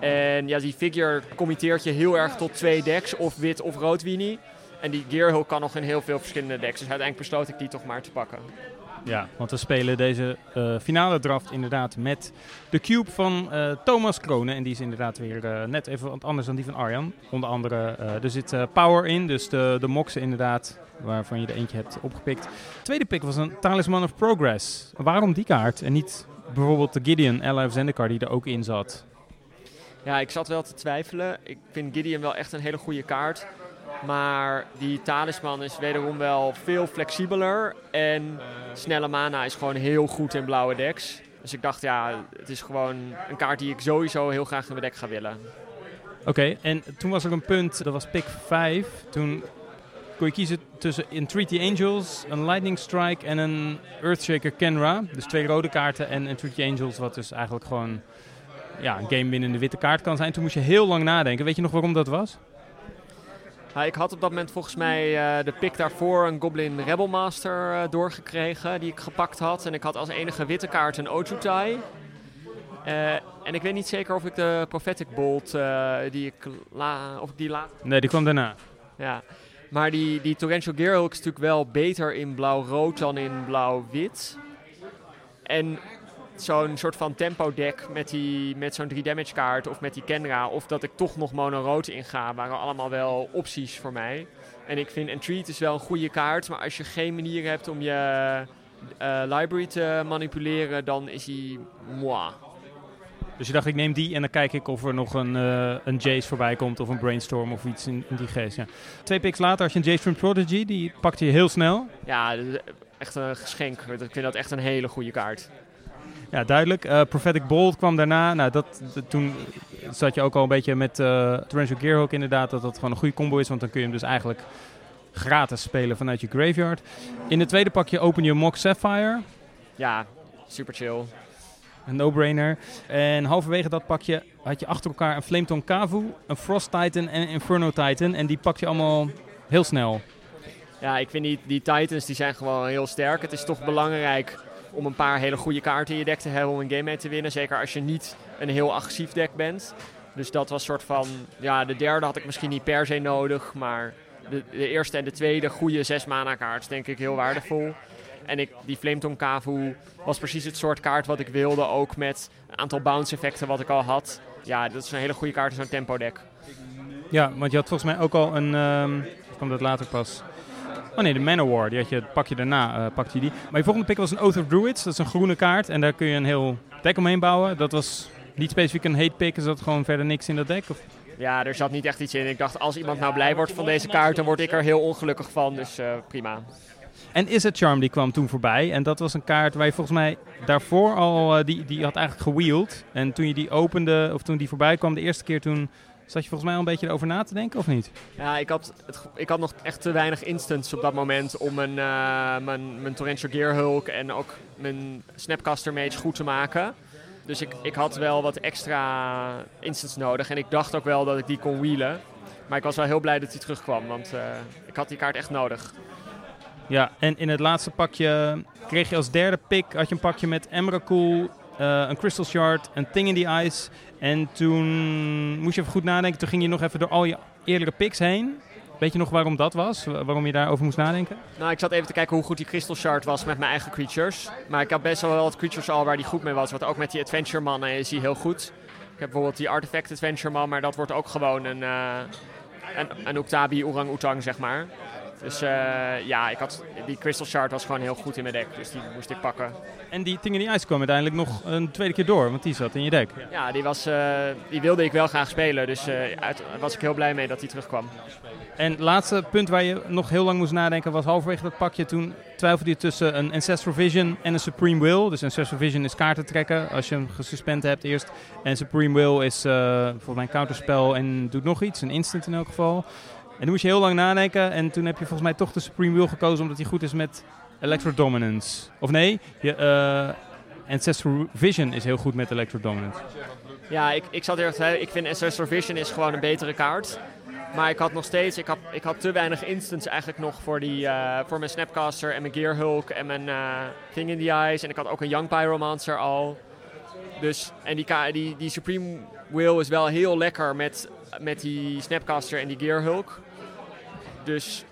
En ja, die Figure committeert je heel erg tot twee decks, of wit of rood Winnie. En die Gearhulk kan nog in heel veel verschillende decks. Dus uiteindelijk besloot ik die toch maar te pakken. Ja, want we spelen deze uh, finale draft inderdaad met de cube van uh, Thomas Kronen. En die is inderdaad weer uh, net even wat anders dan die van Arjan. Onder andere, er zit power in, dus de, de moxen inderdaad, waarvan je er eentje hebt opgepikt. tweede pick was een Talisman of Progress. Waarom die kaart en niet bijvoorbeeld de Gideon, Ally of die er ook in zat? Ja, ik zat wel te twijfelen. Ik vind Gideon wel echt een hele goede kaart. Maar die talisman is wederom wel veel flexibeler. En snelle mana is gewoon heel goed in blauwe decks. Dus ik dacht, ja, het is gewoon een kaart die ik sowieso heel graag in mijn deck ga willen. Oké, en toen was er een punt, dat was pick 5. Toen kon je kiezen tussen Entreaty Angels, een Lightning Strike en een Earthshaker Kenra. Dus twee rode kaarten en Entreaty Angels, wat dus eigenlijk gewoon ja, een game winnende witte kaart kan zijn. Toen moest je heel lang nadenken. Weet je nog waarom dat was? Ja, ik had op dat moment volgens mij uh, de pick daarvoor een Goblin Rebel Master uh, doorgekregen die ik gepakt had. En ik had als enige witte kaart een Ojutai. Uh, en ik weet niet zeker of ik de Prophetic Bolt die ik la of die laat. Nee, die kwam daarna. Ja, maar die, die Torrential Gearhulk is natuurlijk wel beter in blauw-rood dan in blauw-wit. En zo'n soort van tempo deck met, die, met zo'n 3 damage kaart of met die Kenra. Of dat ik toch nog mono-rood inga, waren allemaal wel opties voor mij. En ik vind Entreat is wel een goede kaart, maar als je geen manier hebt om je uh, library te manipuleren, dan is hij moi. Dus je dacht, ik neem die en dan kijk ik of er nog een, eh, een Jace voorbij komt of een Brainstorm of iets in, in die geest. Ja. Twee picks later had je een Jace from Prodigy, die pakte je heel snel. Ja, echt een geschenk. Ik vind dat echt een hele goede kaart. Ja, duidelijk. Eh, Prophetic Bolt kwam daarna. Nou, dat, dat- toen zat je ook al een beetje met eh Torrential Gearhawk inderdaad, dat dat gewoon een goede combo is, want dan kun je hem dus eigenlijk gratis spelen vanuit je graveyard. In de tweede pakje open je Mock Sapphire. Ja, super chill. Een no-brainer. En halverwege dat pakje had je achter elkaar een Flametongue Kavu, een Frost Titan en een Inferno Titan. En die pak je allemaal heel snel. Ja, ik vind die, die Titans die zijn gewoon heel sterk. Het is toch belangrijk om een paar hele goede kaarten in je deck te hebben om een game mee te winnen. Zeker als je niet een heel agressief deck bent. Dus dat was soort van... Ja, de derde had ik misschien niet per se nodig. Maar de, eerste en de tweede goede zes mana kaart denk ik heel waardevol. En ik, die Flametongue Kavu was precies het soort kaart wat ik wilde. Ook met een aantal bounce effecten wat ik al had. Ja, dat is een hele goede kaart in zo'n tempo deck. Ja, want je had volgens mij ook al een... of kwam dat later pas? Oh nee, de Manowar, die had je, pak je daarna, eh, pakte je die. Maar je volgende pick was een Oath of Druids, dat is een groene kaart. En daar kun je een heel deck omheen bouwen. Dat was niet specifiek een hate pick, is dat gewoon verder niks in dat deck? Of? Ja, er zat niet echt iets in. Ik dacht, als iemand nou blij wordt van deze kaart, dan word ik er heel ongelukkig van. Dus eh, prima. En Is It Charm, die kwam toen voorbij. En dat was een kaart waar je volgens mij daarvoor al, eh, die, die had eigenlijk gewheeld. En toen je die opende, of toen die voorbij kwam de eerste keer, toen zat je volgens mij al een beetje erover na te denken, of niet? Ja, ik had, het, ik had nog echt te weinig instants op dat moment om mijn, eh, mijn, mijn Torrential Gearhulk en ook mijn Snapcaster Mage goed te maken. Dus ik, ik had wel wat extra instants nodig en ik dacht ook wel dat ik die kon wheelen. Maar ik was wel heel blij dat hij terugkwam, want eh, ik had die kaart echt nodig. Ja, en in het laatste pakje kreeg je als derde pick, had je een pakje met Emrakul, eh, een Crystal Shard, een Thing in the Ice. En toen moest je even goed nadenken, toen ging je nog even door al je eerdere picks heen. Weet je nog waarom dat was? Wa- Waarom je daarover moest nadenken? Nou, ik zat even te kijken hoe goed die Crystal Shard was met mijn eigen creatures. Maar ik had best wel wat creatures al waar die goed mee was. Want ook met die Adventure Man is hij heel goed. Ik heb bijvoorbeeld die Artifact Adventure Man, maar dat wordt ook gewoon een, eh een, een Uktabi Orang Utang, zeg maar. Dus eh, ja, ik had, die Crystal Shard was gewoon heel goed in mijn deck. Dus die moest ik pakken. En die Thing in the Ice kwam uiteindelijk nog een tweede keer door, want die zat in je deck. Ja, die, was, eh, die wilde ik wel graag spelen. Dus eh uit, was ik heel blij mee dat die terugkwam. En het laatste punt waar je nog heel lang moest nadenken was halverwege dat pakje. Toen twijfelde je tussen een Ancestral Vision en een Supreme Will. Dus Ancestral Vision is kaarten trekken als je hem gesuspend hebt eerst. En Supreme Will is eh volgens mij een counterspel en doet nog iets, een instant in elk geval. En toen moest je heel lang nadenken en toen heb je volgens mij toch de Supreme Will gekozen omdat hij goed is met Electro Dominance. Of nee, je, eh, Ancestral Vision is heel goed met Electro Dominance. Ja, ik, ik zat twijfelen. Ik vind Ancestral Vision is gewoon een betere kaart. Maar ik had nog steeds, ik had, ik had te weinig instants eigenlijk nog voor, die, eh, voor mijn Snapcaster en mijn Gearhulk en mijn eh Thing in the Eyes. En ik had ook een Young Pyromancer al. Dus, en die, die, die Supreme Will is wel heel lekker met, met die Snapcaster en die Gearhulk. Dus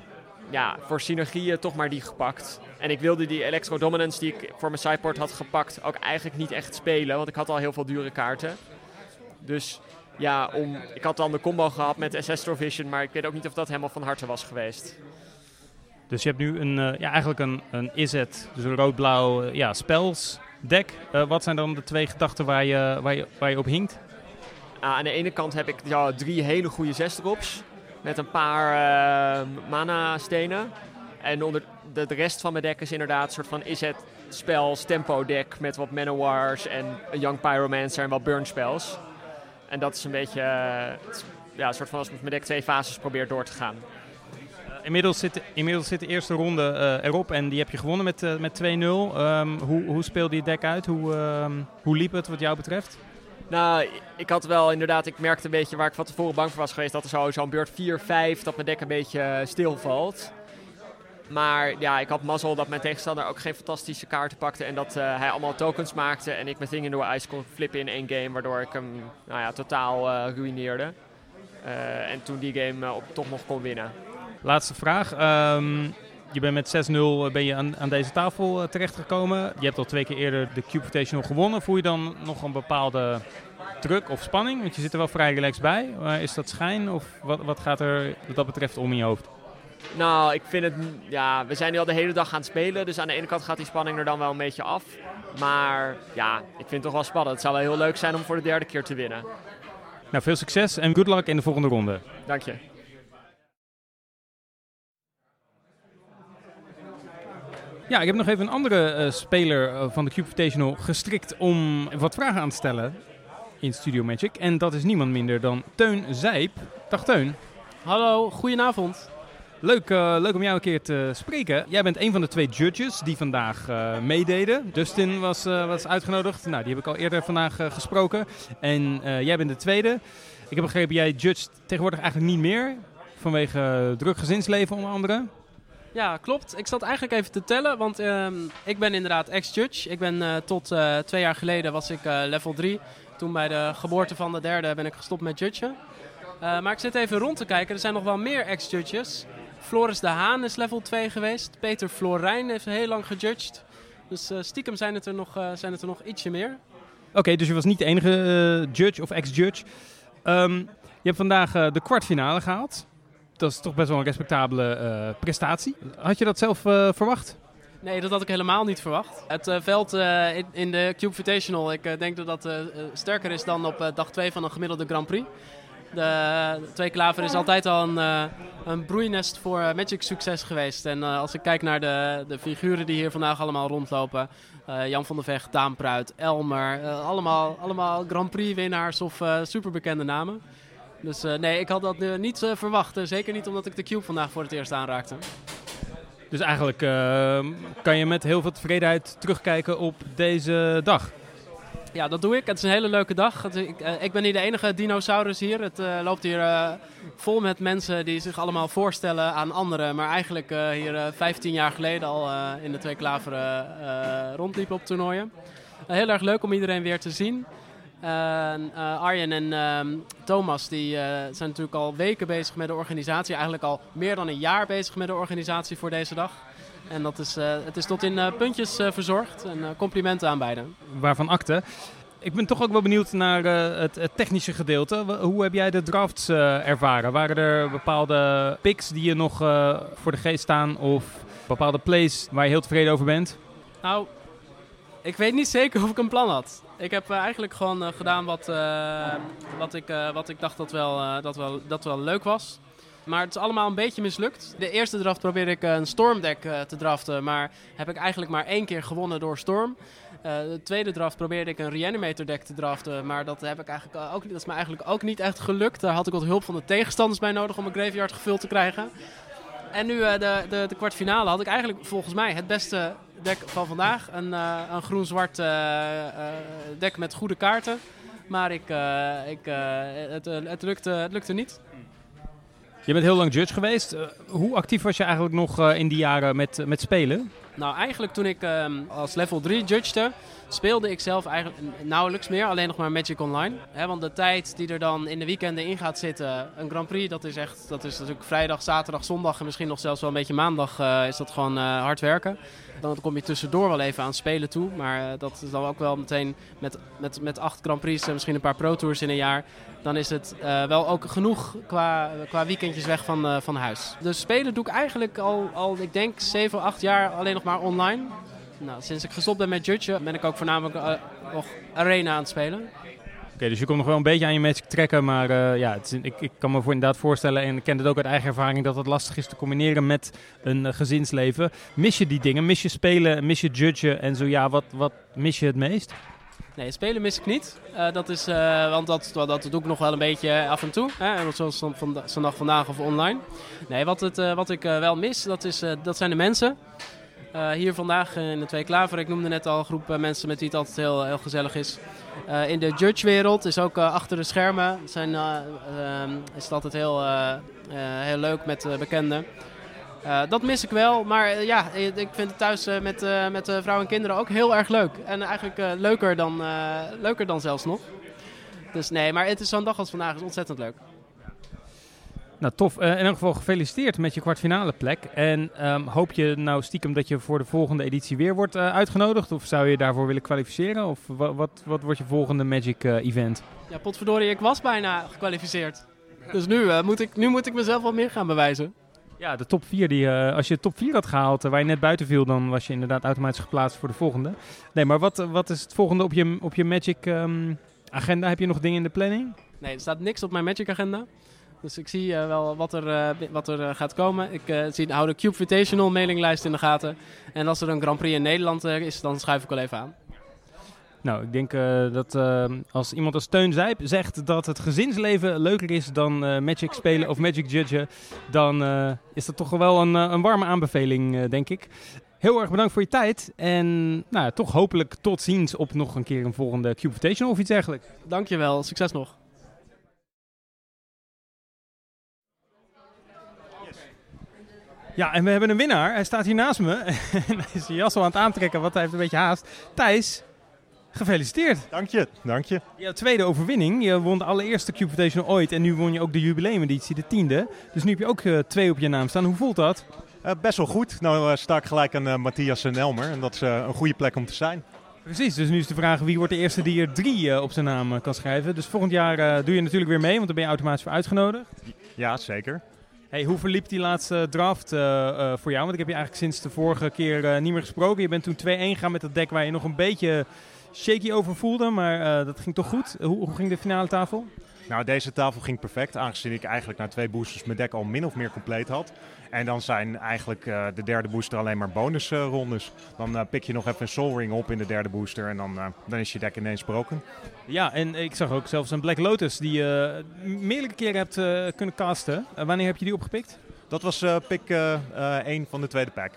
ja, voor synergieën toch maar die gepakt. En ik wilde die Electro Dominance die ik voor mijn sideboard had gepakt ook eigenlijk niet echt spelen. Want ik had al heel veel dure kaarten. Dus ja, om, ik had dan de combo gehad met Ancestral Vision, maar ik weet ook niet of dat helemaal van harte was geweest. Dus je hebt nu een, eh, ja, eigenlijk een, een dus een rood-blauw eh, ja, spels deck. Eh, wat zijn dan de twee gedachten waar je, waar je, waar je op hinkt? Ah, aan de ene kant heb ik ja, drie hele goede zes drops met een paar eh, mana stenen. En onder de, rest van mijn deck is inderdaad een soort van is het spels tempo deck met wat manowars en een young pyromancer en wat burn spells. En dat is een beetje eh, ja, een soort van als ik met mijn deck twee fases probeer door te gaan. Inmiddels zit, de- inmiddels zit de eerste ronde eh, erop en die heb je gewonnen met, eh, met 2-0. Ehm, hoe, hoe speelde je deck uit? Hoe, ehm, hoe liep het wat jou betreft? Nou, ik had wel inderdaad, ik merkte een beetje waar ik van tevoren bang voor was geweest, dat er zo- zo'n beurt 4-5, dat mijn deck een beetje eh, stilvalt. Maar ja, ik had mazzel dat mijn tegenstander ook geen fantastische kaarten pakte en dat eh, hij allemaal tokens maakte en ik mijn Thing into Ice kon flippen in één game, waardoor ik hem nou ja, totaal eh, ruïneerde. En toen die game op, toch nog kon winnen. Laatste vraag. Ehm, je bent met 6-0 ben je aan, aan deze tafel eh, terechtgekomen. Je hebt al twee keer eerder de Cube Invitational gewonnen. Voel je dan nog een bepaalde druk of spanning? Want je zit er wel vrij relaxed bij. Is dat schijn of wat, wat gaat er wat dat betreft om in je hoofd? Nou, ik vind het... Ja, we zijn nu al de hele dag aan het spelen. Dus aan de ene kant gaat die spanning er dan wel een beetje af. Maar ja, ik vind het toch wel spannend. Het zou wel heel leuk zijn om voor de derde keer te winnen. Nou, veel succes en good luck in de volgende ronde. Dank je. Ja, ik heb nog even een andere eh, speler eh, van de Cube Invitational gestrikt om wat vragen aan te stellen in Studio Magic. En dat is niemand minder dan Teun Zijp. Dag Teun. Hallo, goedenavond. Leuk, eh, leuk om jou een keer te spreken. Jij bent een van de twee judges die vandaag meededen. Dustin was, was uitgenodigd. Nou, die heb ik al eerder vandaag gesproken. En jij bent de tweede. Ik heb begrepen, jij judgt tegenwoordig eigenlijk niet meer. Vanwege druk gezinsleven onder andere. Ja, klopt. Ik zat eigenlijk even te tellen, want ehm, ik ben inderdaad ex-judge. Ik ben eh, tot eh, twee jaar geleden was ik eh, level 3. Toen bij de geboorte van de derde ben ik gestopt met judgen. Maar ik zit even rond te kijken. Er zijn nog wel meer ex-judges. Floris de Haan is level 2 geweest. Peter Florijn heeft heel lang gejudged. Dus stiekem zijn het, er nog, zijn het er nog ietsje meer. Oké, dus je was niet de enige judge of ex-judge. Ehm, je hebt vandaag de kwartfinale gehaald. Dat is toch best wel een respectabele eh, prestatie. Had je dat zelf eh, verwacht? Nee, dat had ik helemaal niet verwacht. Het eh, veld in, de Cube Invitational, ik denk dat dat sterker is dan op dag 2 van een gemiddelde Grand Prix. De Twee Klaver is altijd al een, een broeinest voor Magic succes geweest. En als ik kijk naar de, de figuren die hier vandaag allemaal rondlopen. Jan van der Vecht, Daan Pruit, Elmer. allemaal, allemaal Grand Prix winnaars of superbekende namen. Dus eh, nee, ik had dat eh, niet eh, verwacht. Zeker niet omdat ik de Cube vandaag voor het eerst aanraakte. Dus eigenlijk eh, kan je met heel veel tevredenheid terugkijken op deze dag. Ja, dat doe ik. Het is een hele leuke dag. Het- ik, ik ben niet de enige dinosaurus hier. Het loopt hier vol met mensen die zich allemaal voorstellen aan anderen. Maar eigenlijk hier eh, 15 jaar geleden al in de Twee Klaveren rondliepen op toernooien. Heel erg leuk om iedereen weer te zien. Eh, Arjen en ehm, Thomas die, eh, zijn natuurlijk al weken bezig met de organisatie. Eigenlijk al meer dan een jaar bezig met de organisatie voor deze dag. En dat is, eh, het is tot in puntjes verzorgd. En complimenten aan beiden. Waarvan akte. Ik ben toch ook wel benieuwd naar het, het technische gedeelte. Hoe heb jij de drafts ervaren? Waren er bepaalde picks die je nog voor de geest staan? Of bepaalde plays waar je heel tevreden over bent? Nou, ik weet niet zeker of ik een plan had. Ik heb eh, eigenlijk gewoon eh, gedaan wat, eh, wat, ik, wat ik dacht dat wel, dat, wel, dat wel leuk was. Maar het is allemaal een beetje mislukt. De eerste draft probeerde ik een stormdeck te draften, maar heb ik eigenlijk maar één keer gewonnen door storm. De tweede draft probeerde ik een reanimator deck te draften, maar dat, heb ik eigenlijk ook, dat is me eigenlijk ook niet echt gelukt. Daar had ik wat hulp van de tegenstanders bij nodig om een graveyard gevuld te krijgen. En nu eh, de, de, de kwartfinale had ik eigenlijk volgens mij het beste deck van vandaag. Een, eh, een groen-zwart eh, deck met goede kaarten. Maar ik, ik, het, het, lukte, het lukte niet. Je bent heel lang judge geweest. Hoe actief was je eigenlijk nog in die jaren met, met spelen? Nou, eigenlijk toen ik ehm, als level 3 judgede, speelde ik zelf eigenlijk nauwelijks meer. Alleen nog maar Magic Online. Want de tijd die er dan in de weekenden in gaat zitten, een Grand Prix, dat is echt, dat is natuurlijk vrijdag, zaterdag, zondag en misschien nog zelfs wel een beetje maandag, eh, is dat gewoon eh, hard werken. Dan kom je tussendoor wel even aan spelen toe. Maar eh, dat is dan ook wel meteen met, met, met acht Grand Prix en misschien een paar Pro Tours in een jaar. Dan is het wel ook genoeg qua, qua weekendjes weg van, van huis. Dus spelen doe ik eigenlijk al, al, ik denk, 7, 8 jaar alleen nog maar online. Nou, sinds ik gestopt ben met judgen ben ik ook voornamelijk eh, nog arena aan het spelen. Oké, dus je komt nog wel een beetje aan je magic trekken. Maar eh, ja, het is, ik, ik kan me voor inderdaad voorstellen, en ik ken het ook uit eigen ervaring, dat het lastig is te combineren met een eh, gezinsleven. Mis je die dingen? Mis je spelen? Mis je judgen? En zo ja, wat, wat mis je het meest? Nee, spelen mis ik niet. Dat is, want dat, dat, doe ik nog wel een beetje af en toe. Hè? Zoals van, van, zo'n dag vandaag of online. Nee, wat, het, wat ik wel mis, dat, is, dat zijn de mensen. Eh, hier vandaag in de Twee Klaver, ik noemde net al een groep eh, mensen met wie het altijd heel, heel gezellig is. Eh, in de judge-wereld is ook eh, achter de schermen zijn, eh, ehm, is het altijd heel, eh, eh, heel leuk met eh, bekenden. Eh, dat mis ik wel, maar eh, ja, eh, ik vind het thuis eh, met, eh, met eh, vrouwen en kinderen ook heel erg leuk. En eigenlijk eh, leuker, dan, eh, leuker dan zelfs nog. Dus nee, maar het is zo'n dag als vandaag is ontzettend leuk. Nou, tof. Eh, in elk geval gefeliciteerd met je kwartfinale plek. En ehm, hoop je nou stiekem dat je voor de volgende editie weer wordt eh, uitgenodigd? Of zou je daarvoor willen kwalificeren? Of wa- wat, wat wordt je volgende Magic eh, event? Ja, potverdorie, ik was bijna gekwalificeerd. Dus nu, moet, ik, nu moet ik mezelf wat meer gaan bewijzen. Ja, de top 4. Die, als je de top 4 had gehaald, eh, waar je net buiten viel, dan was je inderdaad automatisch geplaatst voor de volgende. Nee, maar wat, wat is het volgende op je, op je Magic ehm, agenda? Heb je nog dingen in de planning? Nee, er staat niks op mijn Magic agenda. Dus ik zie eh, wel wat er, eh, wat er eh, gaat komen. Ik zie, hou de Cube Invitational mailinglijst in de gaten. En als er een Grand Prix in Nederland is, dan schuif ik wel even aan. Nou, ik denk eh, dat eh, als iemand als Teun Zijp zegt dat het gezinsleven leuker is dan eh, Magic spelen of Magic judgen, dan eh, is dat toch wel een, een warme aanbeveling, eh, denk ik. Heel erg bedankt voor je tijd en nou, ja, toch hopelijk tot ziens op nog een keer een volgende Cube Invitational of iets dergelijks. Dankjewel, succes nog. Ja, en we hebben een winnaar. Hij staat hier naast me. en hij is zijn jas al aan het aantrekken, want hij heeft een beetje haast. Thijs, gefeliciteerd. Dank je, dank je. Je tweede overwinning. Je won de allereerste Cube Invitational ooit. En nu won je ook de jubileumeditie, de tiende. Dus nu heb je ook eh, twee op je naam staan. Hoe voelt dat? Eh, best wel goed. Nou eh, sta ik gelijk aan Matthias en Elmer. En dat is een goede plek om te zijn. Precies, dus nu is de vraag wie wordt de eerste die er drie op zijn naam kan schrijven. Dus volgend jaar doe je natuurlijk weer mee, want dan ben je automatisch voor uitgenodigd. Ja, zeker. Hey, hoe verliep die laatste draft eh, eh, voor jou? Want ik heb je eigenlijk sinds de vorige keer eh, niet meer gesproken. Je bent toen 2-1 gegaan met dat deck waar je nog een beetje shaky over voelde, maar dat ging toch goed. Hoe, hoe ging de finale tafel? Nou, deze tafel ging perfect, aangezien ik eigenlijk na twee boosters mijn deck al min of meer compleet had. En dan zijn eigenlijk eh, de derde booster alleen maar bonusrondes. dan eh, pik je nog even een Soul Ring op in de derde booster en dan, eh, dan is je deck ineens broken. Ja, en ik zag ook zelfs een Black Lotus die je meerdere keren hebt kunnen casten. Wanneer heb je die opgepikt? Dat was pick 1 van de tweede pack.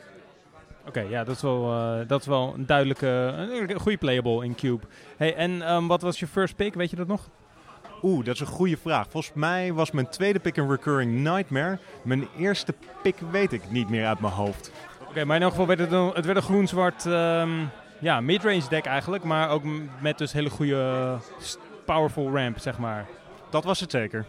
Oké, ja, dat is wel, dat is wel een duidelijke, een goede playable in Cube. Hey, en ehm, wat was je first pick? Weet je dat nog? Oeh, dat is een goede vraag. Volgens mij was mijn tweede pick een Recurring Nightmare. Mijn eerste pick weet ik niet meer uit mijn hoofd. Oké, maar in elk geval werd het een, het werd een groen-zwart ehm, ja, midrange deck eigenlijk. Maar ook met dus hele goede powerful ramp, zeg maar. Dat was het zeker.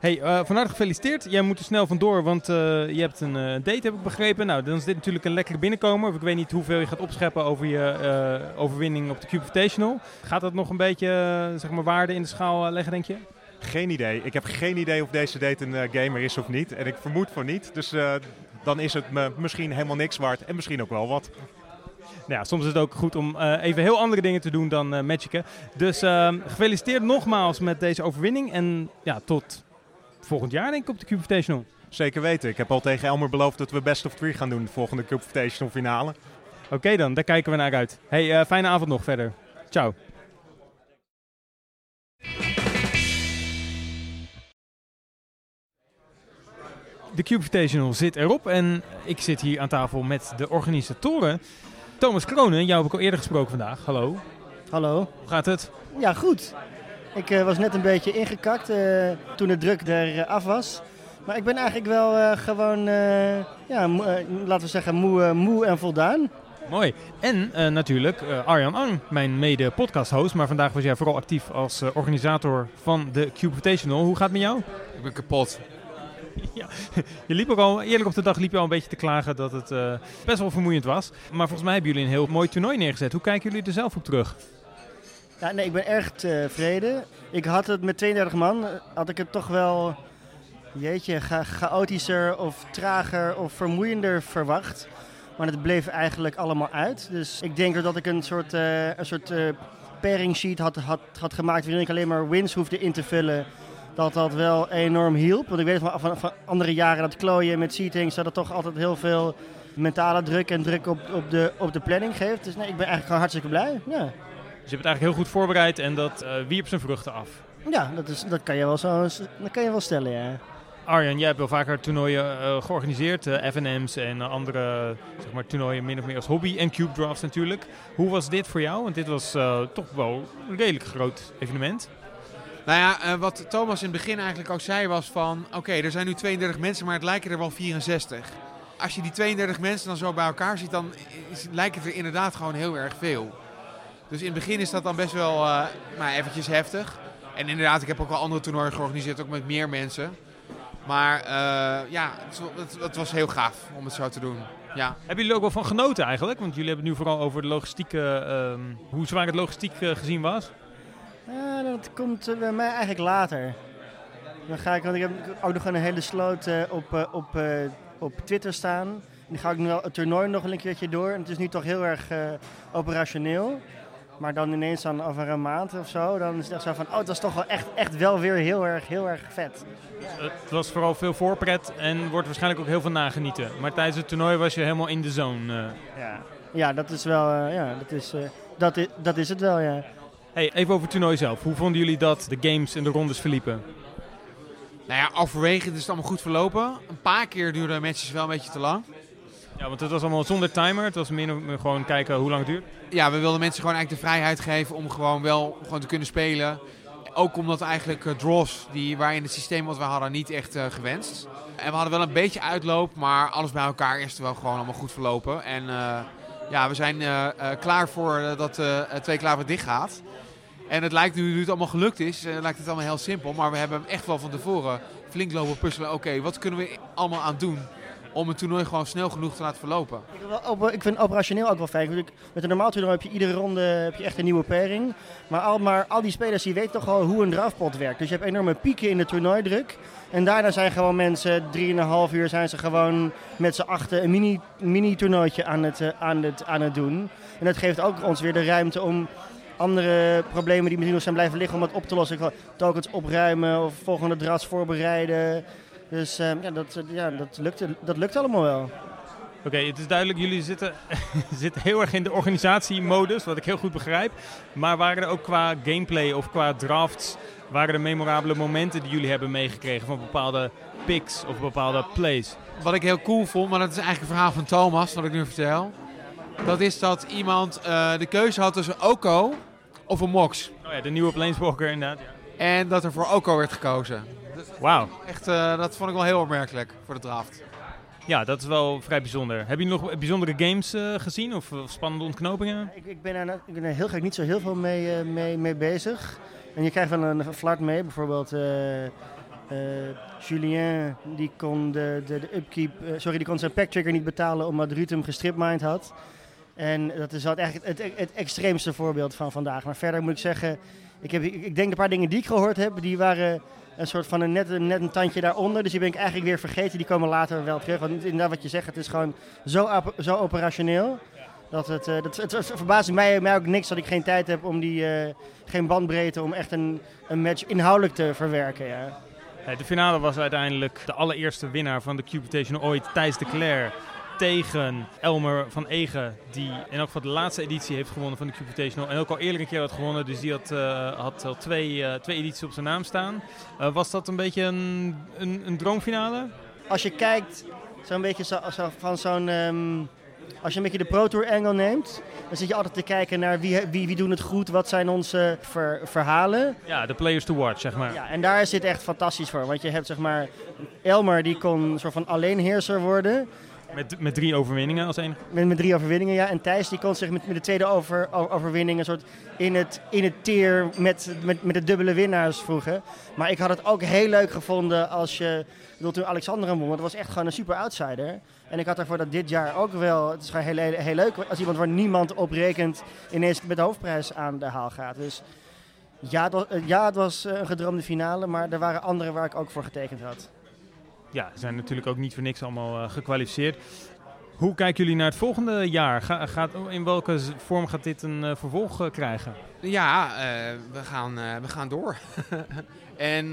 Hey, eh van harte gefeliciteerd. Jij moet er snel vandoor, want eh, je hebt een eh, date, heb ik begrepen. Nou, dan is dit natuurlijk een lekkere binnenkomer. Ik weet niet hoeveel je gaat opscheppen over je overwinning op de Cube Invitational. Gaat dat nog een beetje zeg maar, waarde in de schaal leggen, denk je? Geen idee. Ik heb geen idee of deze date een gamer is of niet. En ik vermoed van niet. Dus dan is het me misschien helemaal niks waard. En misschien ook wel wat. Nou ja, soms is het ook goed om even heel andere dingen te doen dan eh magicen. Dus ehm, gefeliciteerd nogmaals met deze overwinning. En ja, tot volgend jaar denk ik op de Cube Invitational. Zeker weten. Ik heb al tegen Elmer beloofd dat we best of three gaan doen. De volgende Cup Invitational finale. Oké dan, daar kijken we naar uit. Hey, eh, fijne avond nog verder. Ciao. De Cube Invitational zit erop en ik zit hier aan tafel met de organisatoren. Thomas Kronen, jou heb ik al eerder gesproken vandaag. Hallo, Hallo. hoe gaat het? Ja, goed. Ik eh, was net een beetje ingekakt eh, toen de druk er eh, af was. Maar ik ben eigenlijk wel eh, gewoon, eh, ja, laten we zeggen, moe, moe en voldaan. Mooi. En eh, natuurlijk eh, Arjan Ang, mijn mede-podcast-host. Maar vandaag was jij vooral actief als organisator van de Cube Invitational. Hoe gaat het met jou? Ik ben kapot. Je liep ook al, eerlijk op de dag liep je al een beetje te klagen dat het eh, best wel vermoeiend was. Maar volgens mij hebben jullie een heel mooi toernooi neergezet. Hoe kijken jullie er zelf op terug? Nee, ik ben erg tevreden. Ik had het met 32 man, had ik het toch wel, jeetje, cha chaotischer of trager of vermoeiender verwacht. Maar het bleef eigenlijk allemaal uit. Dus ik denk dat ik een soort, eh, een soort eh, pairing sheet had, had, had gemaakt waarin ik alleen maar wins hoefde in te vullen. Dat dat wel enorm hielp. Want ik weet van, van, van andere jaren dat klooien met seatings, dat toch altijd heel veel mentale druk en druk op, op, de, op de planning geeft. Dus nee, ik ben eigenlijk gewoon hartstikke blij. Ja. Dus je bent eigenlijk heel goed voorbereid en dat eh, wierp zijn vruchten af. Ja, dat, is, dat kan je wel zo dat kan je wel stellen, ja. Arjan, jij hebt wel vaker toernooien eh, georganiseerd. eh, FNM's en andere zeg maar, toernooien min of meer als hobby. En Cube Drafts natuurlijk. Hoe was dit voor jou? Want dit was eh, toch wel een redelijk groot evenement. Nou ja, eh, wat Thomas in het begin eigenlijk ook zei was van... Oké, er zijn nu 32 mensen, maar het lijken er wel 64. Als je die 32 mensen dan zo bij elkaar ziet, dan is, lijkt het er inderdaad gewoon heel erg veel. Dus in het begin is dat dan best wel eh maar eventjes heftig. En inderdaad, ik heb ook wel andere toernooien georganiseerd, ook met meer mensen. Maar eh, ja, het, het, het was heel gaaf om het zo te doen. Ja. Hebben jullie er ook wel van genoten eigenlijk? Want jullie hebben het nu vooral over de logistieke, ehm, hoe zwaar het logistiek eh, gezien was. Ja, dat komt bij mij eigenlijk later. Dan ga ik, want ik heb ook nog een hele sloot eh, op, eh, op, eh, op Twitter staan. Die ga ik nu wel het toernooi nog een keertje door. En het is nu toch heel erg eh, operationeel. Maar dan ineens dan over een maand of zo, dan is het echt zo van, oh, dat is toch wel echt, echt wel weer heel erg, heel erg vet. Het was vooral veel voorpret en wordt waarschijnlijk ook heel veel nagenieten. Maar tijdens het toernooi was je helemaal in de zone. eh. Ja, ja dat is wel, eh, ja, dat is, eh, dat, is, dat is het wel, ja. Hey, even over het toernooi zelf. Hoe vonden jullie dat de games en de rondes verliepen? Nou ja, overwegend is het allemaal goed verlopen. Een paar keer duurden matches wel een beetje te lang. Ja, want het was allemaal zonder timer. Het was meer, gewoon kijken hoe lang het duurt. Ja, we wilden mensen gewoon eigenlijk de vrijheid geven om gewoon wel gewoon te kunnen spelen. Ook omdat eigenlijk eh, draws, die waren in het systeem wat we hadden, niet echt eh, gewenst. En we hadden wel een beetje uitloop, maar alles bij elkaar is wel gewoon allemaal goed verlopen. En eh, ja, we zijn klaar voor dat twee klaver dicht gaat. En het lijkt nu, nu het allemaal gelukt is, lijkt het allemaal heel simpel. Maar we hebben echt wel van tevoren flink lopen puzzelen. Oké, wat kunnen we allemaal aan doen om het toernooi gewoon snel genoeg te laten verlopen? Ik, vind vind operationeel ook wel fijn. Met een normaal toernooi heb je iedere ronde heb je echt een nieuwe pairing. Maar al, al die spelers die weten toch wel hoe een draftpot werkt. Dus je hebt enorme pieken in de toernooidruk. En daarna zijn gewoon mensen, drieënhalf uur zijn ze gewoon met z'n achten een mini, mini toernooitje aan het, eh, aan, het, aan het doen. En dat geeft ook ons weer de ruimte om andere problemen die misschien nog zijn blijven liggen om dat op te lossen. Tokens opruimen of volgende drafts voorbereiden. Dus eh, ja, dat, eh, ja dat, lukt, dat lukt allemaal wel. Oké, het is duidelijk, jullie zitten, zitten heel erg in de organisatiemodus, wat ik heel goed begrijp. Maar waren er ook qua gameplay of qua drafts, waren er memorabele momenten die jullie hebben meegekregen van bepaalde picks of bepaalde plays? Wat ik heel cool vond, maar dat is eigenlijk een verhaal van Thomas, dat ik nu vertel. Dat is dat iemand eh, de keuze had tussen Oko of een Mox. Oh ja, de nieuwe Planeswalker inderdaad. Ja. En dat er voor Oko werd gekozen. Wauw. Echt, eh, dat vond ik wel heel opmerkelijk voor de draft. Ja, dat is wel vrij bijzonder. Hebben jullie nog bijzondere games eh, gezien of, of spannende ontknopingen? Ik, ik, ben er, ik ben er heel graag niet zo heel veel mee, eh, mee, mee bezig. En je krijgt wel een flart mee. Bijvoorbeeld eh, eh, Julien, die kon de, de, de upkeep, sorry, die kon zijn pack trigger niet betalen omdat Ruud hem gestripmined had. En dat is wat eigenlijk het, het extreemste voorbeeld van vandaag. Maar verder moet ik zeggen, ik, heb, ik, ik denk een paar dingen die ik gehoord heb, die waren een soort van een net, een net een tandje daaronder. Dus die ben ik eigenlijk weer vergeten. Die komen later wel terug. Want inderdaad wat je zegt, het is gewoon zo, zo operationeel. Dat het, eh, dat, het, verbaast mij, mij ook niks dat ik geen tijd heb om die, eh, geen bandbreedte om echt een, een match inhoudelijk te verwerken. Ja. De finale was uiteindelijk de allereerste winnaar van de Cubitation ooit, Thijs de Cler. Tegen Elmer van Egen, die in elk geval de laatste editie heeft gewonnen van de Cubitational. En ook al eerder een keer had gewonnen, dus die had, eh, had al twee, eh, twee edities op zijn naam staan. Eh, was dat een beetje een, een, een droomfinale? Als je kijkt, zo'n beetje zo, zo- van zo'n. ehm, als je een beetje de Pro Tour angle neemt, dan zit je altijd te kijken naar wie, wie, wie doen het goed, wat zijn onze ver- verhalen. Ja, de players to watch, zeg maar. Ja, en daar zit echt fantastisch voor. Want je hebt zeg maar Elmer die kon een soort van alleenheerser worden. Met, met drie overwinningen als enige. Met, met drie overwinningen, ja. En Thijs die kon zich met, met de tweede over, overwinning een soort in het, in het tier met, met, met de dubbele winnaars vroegen. Maar ik had het ook heel leuk gevonden als je... Ik toen Alexander won, dat was echt gewoon een super outsider. En ik had ervoor dat dit jaar ook wel... Het is gewoon heel, heel, leuk als iemand waar niemand op rekent ineens met de hoofdprijs aan de haal gaat. Dus ja, het was, ja, het was eh, een gedroomde finale, maar er waren andere waar ik ook voor getekend had. Ja, zijn natuurlijk ook niet voor niks allemaal eh, gekwalificeerd. Hoe kijken jullie naar het volgende jaar? Ga, gaat, in welke vorm gaat dit een eh, vervolg eh, krijgen? Ja, we, gaan, we gaan door. en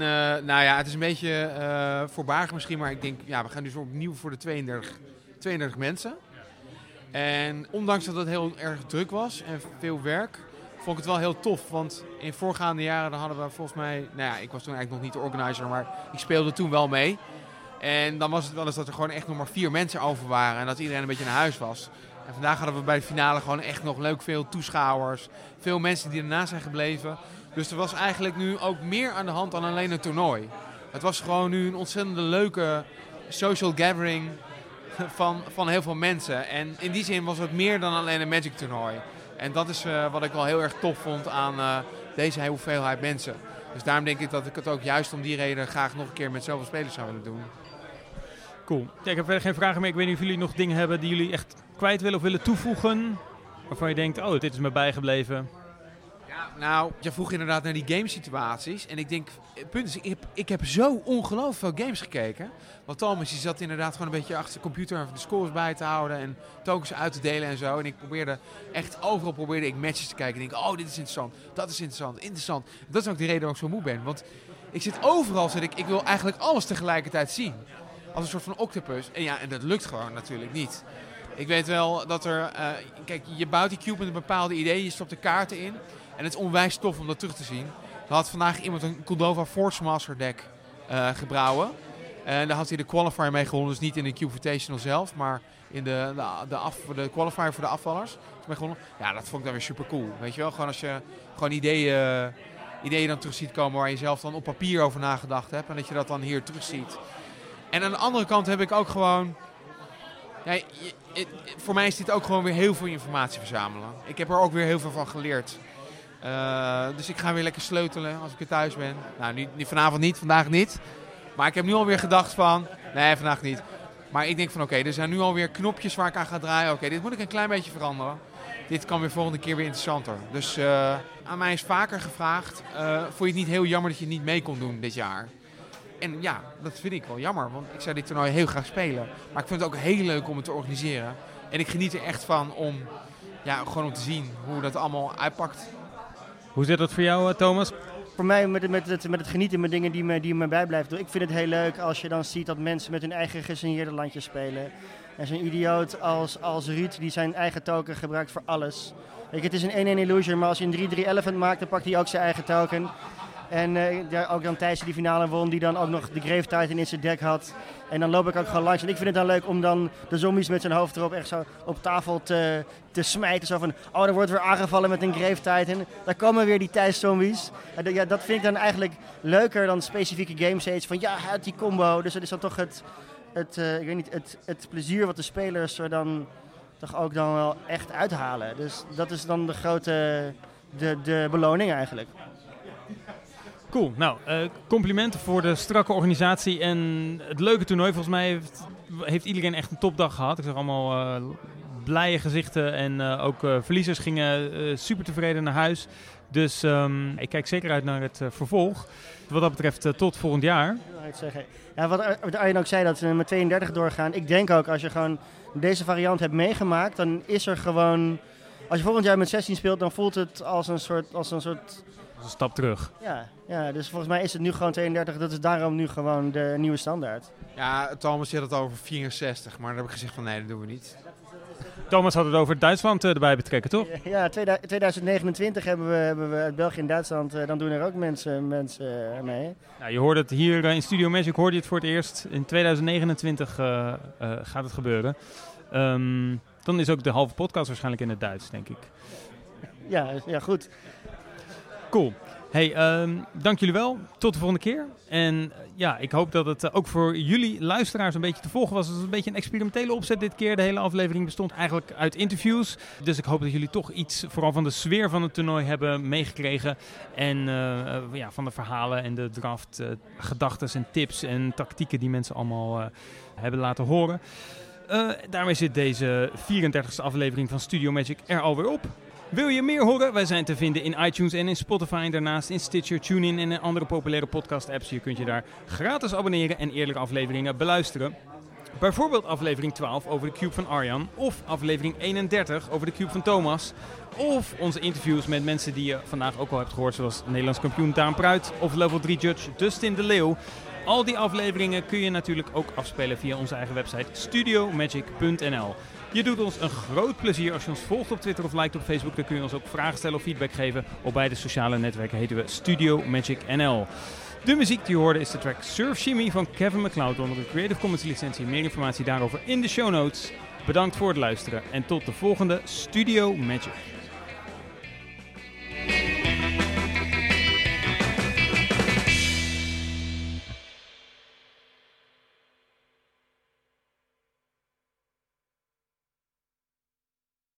nou ja, het is een beetje voorbarig misschien, maar ik denk, ja, we gaan dus opnieuw voor de 32, 32 mensen. En ondanks dat het heel erg druk was en veel werk, vond ik het wel heel tof. Want in voorgaande jaren dan hadden we volgens mij, nou ja, ik was toen eigenlijk nog niet de organizer, maar ik speelde toen wel mee. En dan was het wel eens dat er gewoon echt nog maar vier mensen over waren en dat iedereen een beetje naar huis was. En vandaag hadden we bij de finale gewoon echt nog leuk veel toeschouwers. Veel mensen die erna zijn gebleven. Dus er was eigenlijk nu ook meer aan de hand dan alleen een toernooi. Het was gewoon nu een ontzettende leuke social gathering van, van heel veel mensen. En in die zin was het meer dan alleen een Magic toernooi. En dat is eh, wat ik wel heel erg tof vond aan eh, deze hoeveelheid mensen. Dus daarom denk ik dat ik het ook juist om die reden graag nog een keer met zoveel spelers zou willen doen. Cool. Ja, ik heb verder geen vragen meer. Ik weet niet of jullie nog dingen hebben die jullie echt kwijt willen of willen toevoegen. Waarvan je denkt, oh, dit is me bijgebleven. Nou, je vroeg inderdaad naar die gamesituaties. En ik denk, het punt is, ik heb, ik heb zo ongelooflijk veel games gekeken. Want Thomas die zat inderdaad gewoon een beetje achter de computer de scores bij te houden. En tokens uit te delen en zo. En ik probeerde echt overal probeerde ik matches te kijken. En ik denk, oh, dit is interessant, dat is interessant, interessant. Dat is ook de reden waarom ik zo moe ben. Want ik zit overal, zit ik, ik wil eigenlijk alles tegelijkertijd zien. Als een soort van octopus. En ja, en dat lukt gewoon natuurlijk niet. Ik weet wel dat er, eh, kijk, je bouwt die cube met een bepaalde idee. Je stopt de kaarten in. En het is onwijs tof om dat terug te zien. Er had vandaag iemand een Cordova Force Master deck uh, gebrouwen. En daar had hij de qualifier mee gewonnen. Dus niet in de Cube Invitational zelf, maar in de, de, de, af, de qualifier voor de afvallers. Ja, dat vond ik dan weer super cool. Weet je wel, gewoon als je gewoon ideeën, ideeën dan terug ziet komen waar je zelf dan op papier over nagedacht hebt. En dat je dat dan hier terug ziet. En aan de andere kant heb ik ook gewoon... Ja, voor mij is dit ook gewoon weer heel veel informatie verzamelen. Ik heb er ook weer heel veel van geleerd. Uh, dus ik ga weer lekker sleutelen als ik er thuis ben. Nou, niet, vanavond niet, vandaag niet. Maar ik heb nu alweer gedacht van, nee, vandaag niet. Maar ik denk van, oké, er zijn nu alweer knopjes waar ik aan ga draaien. Oké, dit moet ik een klein beetje veranderen. Dit kan weer volgende keer weer interessanter. Dus uh, aan mij is vaker gevraagd, uh, vond je het niet heel jammer dat je niet mee kon doen dit jaar? En ja, dat vind ik wel jammer, want ik zou dit toernooi heel graag spelen. Maar ik vind het ook heel leuk om het te organiseren. En ik geniet er echt van om, ja, gewoon om te zien hoe dat allemaal uitpakt. Hoe zit dat voor jou, eh, Thomas? Voor mij met, met, het, met het genieten met dingen die me, die me bijblijven. Ik vind het heel leuk als je dan ziet dat mensen met hun eigen gesigneerde landjes spelen. En zo'n idioot als, als Ruud die zijn eigen token gebruikt voor alles. Weet je, het is een 1-1 illusion, maar als je een 3-3 elephant maakt, dan pakt hij ook zijn eigen token. En ja, ook dan Thijs die finale won, die dan ook nog de Grave in zijn deck had. En dan loop ik ook gewoon langs. En ik vind het dan leuk om dan de zombies met zijn hoofd erop echt zo op tafel te, te smijten. Zo van, oh, er wordt weer aangevallen met een Grave Titan. Daar komen weer die Thijs zombies. En ja, dat vind ik dan eigenlijk leuker dan specifieke game states. Van ja, uit die combo. Dus dat is dan toch het, het, uh, ik weet niet, het, het plezier wat de spelers er dan toch ook dan wel echt uithalen. Dus dat is dan de grote de, de beloning eigenlijk. Cool. Nou, uh, complimenten voor de strakke organisatie en het leuke toernooi. Volgens mij heeft, heeft iedereen echt een topdag gehad. Ik zag allemaal uh, blije gezichten en uh, ook verliezers gingen super tevreden naar huis. Dus um, ik kijk zeker uit naar het vervolg. Wat dat betreft tot volgend jaar. Ja, wat Arjen ook zei, dat ze met 32 doorgaan. Ik denk ook, als je gewoon deze variant hebt meegemaakt, dan is er gewoon... Als je volgend jaar met 16 speelt, dan voelt het als een soort... Als een soort een stap terug. Ja, ja, dus volgens mij is het nu gewoon 32. Dat is daarom nu gewoon de nieuwe standaard. Ja, Thomas had het over 64, maar dan heb ik gezegd van nee, dat doen we niet. Thomas had het over Duitsland uh, erbij betrekken, toch? Ja, 2029 hebben we, hebben we uit België en Duitsland. Uh, dan doen er ook mensen, mensen uh, mee. Nou, je hoort het hier in Studio Magic, hoorde je het voor het eerst. In 2029 gaat het gebeuren. Um, dan is ook de halve podcast waarschijnlijk in het Duits, denk ik. Ja, ja goed. Cool. Hey, um, dank jullie wel. Tot de volgende keer. En ja, ik hoop dat het ook voor jullie luisteraars een beetje te volgen was. Het was een beetje een experimentele opzet dit keer. De hele aflevering bestond eigenlijk uit interviews. Dus ik hoop dat jullie toch iets, vooral van de sfeer van het toernooi, hebben meegekregen. En uh, ja, van de verhalen en de draft, gedachten en tips en tactieken die mensen allemaal hebben laten horen. daarmee zit deze 34e aflevering van Studio Magic er alweer op. Wil je meer horen? Wij zijn te vinden in iTunes en in Spotify. En daarnaast in Stitcher, TuneIn en andere populaire podcast-apps. Je kunt je daar gratis abonneren en eerlijke afleveringen beluisteren. Bijvoorbeeld aflevering 12 over de Cube van Arjan. Of aflevering 31 over de Cube van Thomas. Of onze interviews met mensen die je vandaag ook al hebt gehoord. Zoals Nederlands kampioen Daan Pruit of level 3 judge Dustin de Leeuw. Al die afleveringen kun je natuurlijk ook afspelen via onze eigen website studiomagic.nl. Je doet ons een groot plezier als je ons volgt op Twitter of liked op Facebook. Dan kun je ons ook vragen stellen of feedback geven. Op beide sociale netwerken heten we Studio Magic NL. De muziek die je hoorde is de track Surf Shimmy van Kevin MacLeod onder de Creative Commons licentie. Meer informatie daarover in de show notes. Bedankt voor het luisteren en tot de volgende Studio Magic.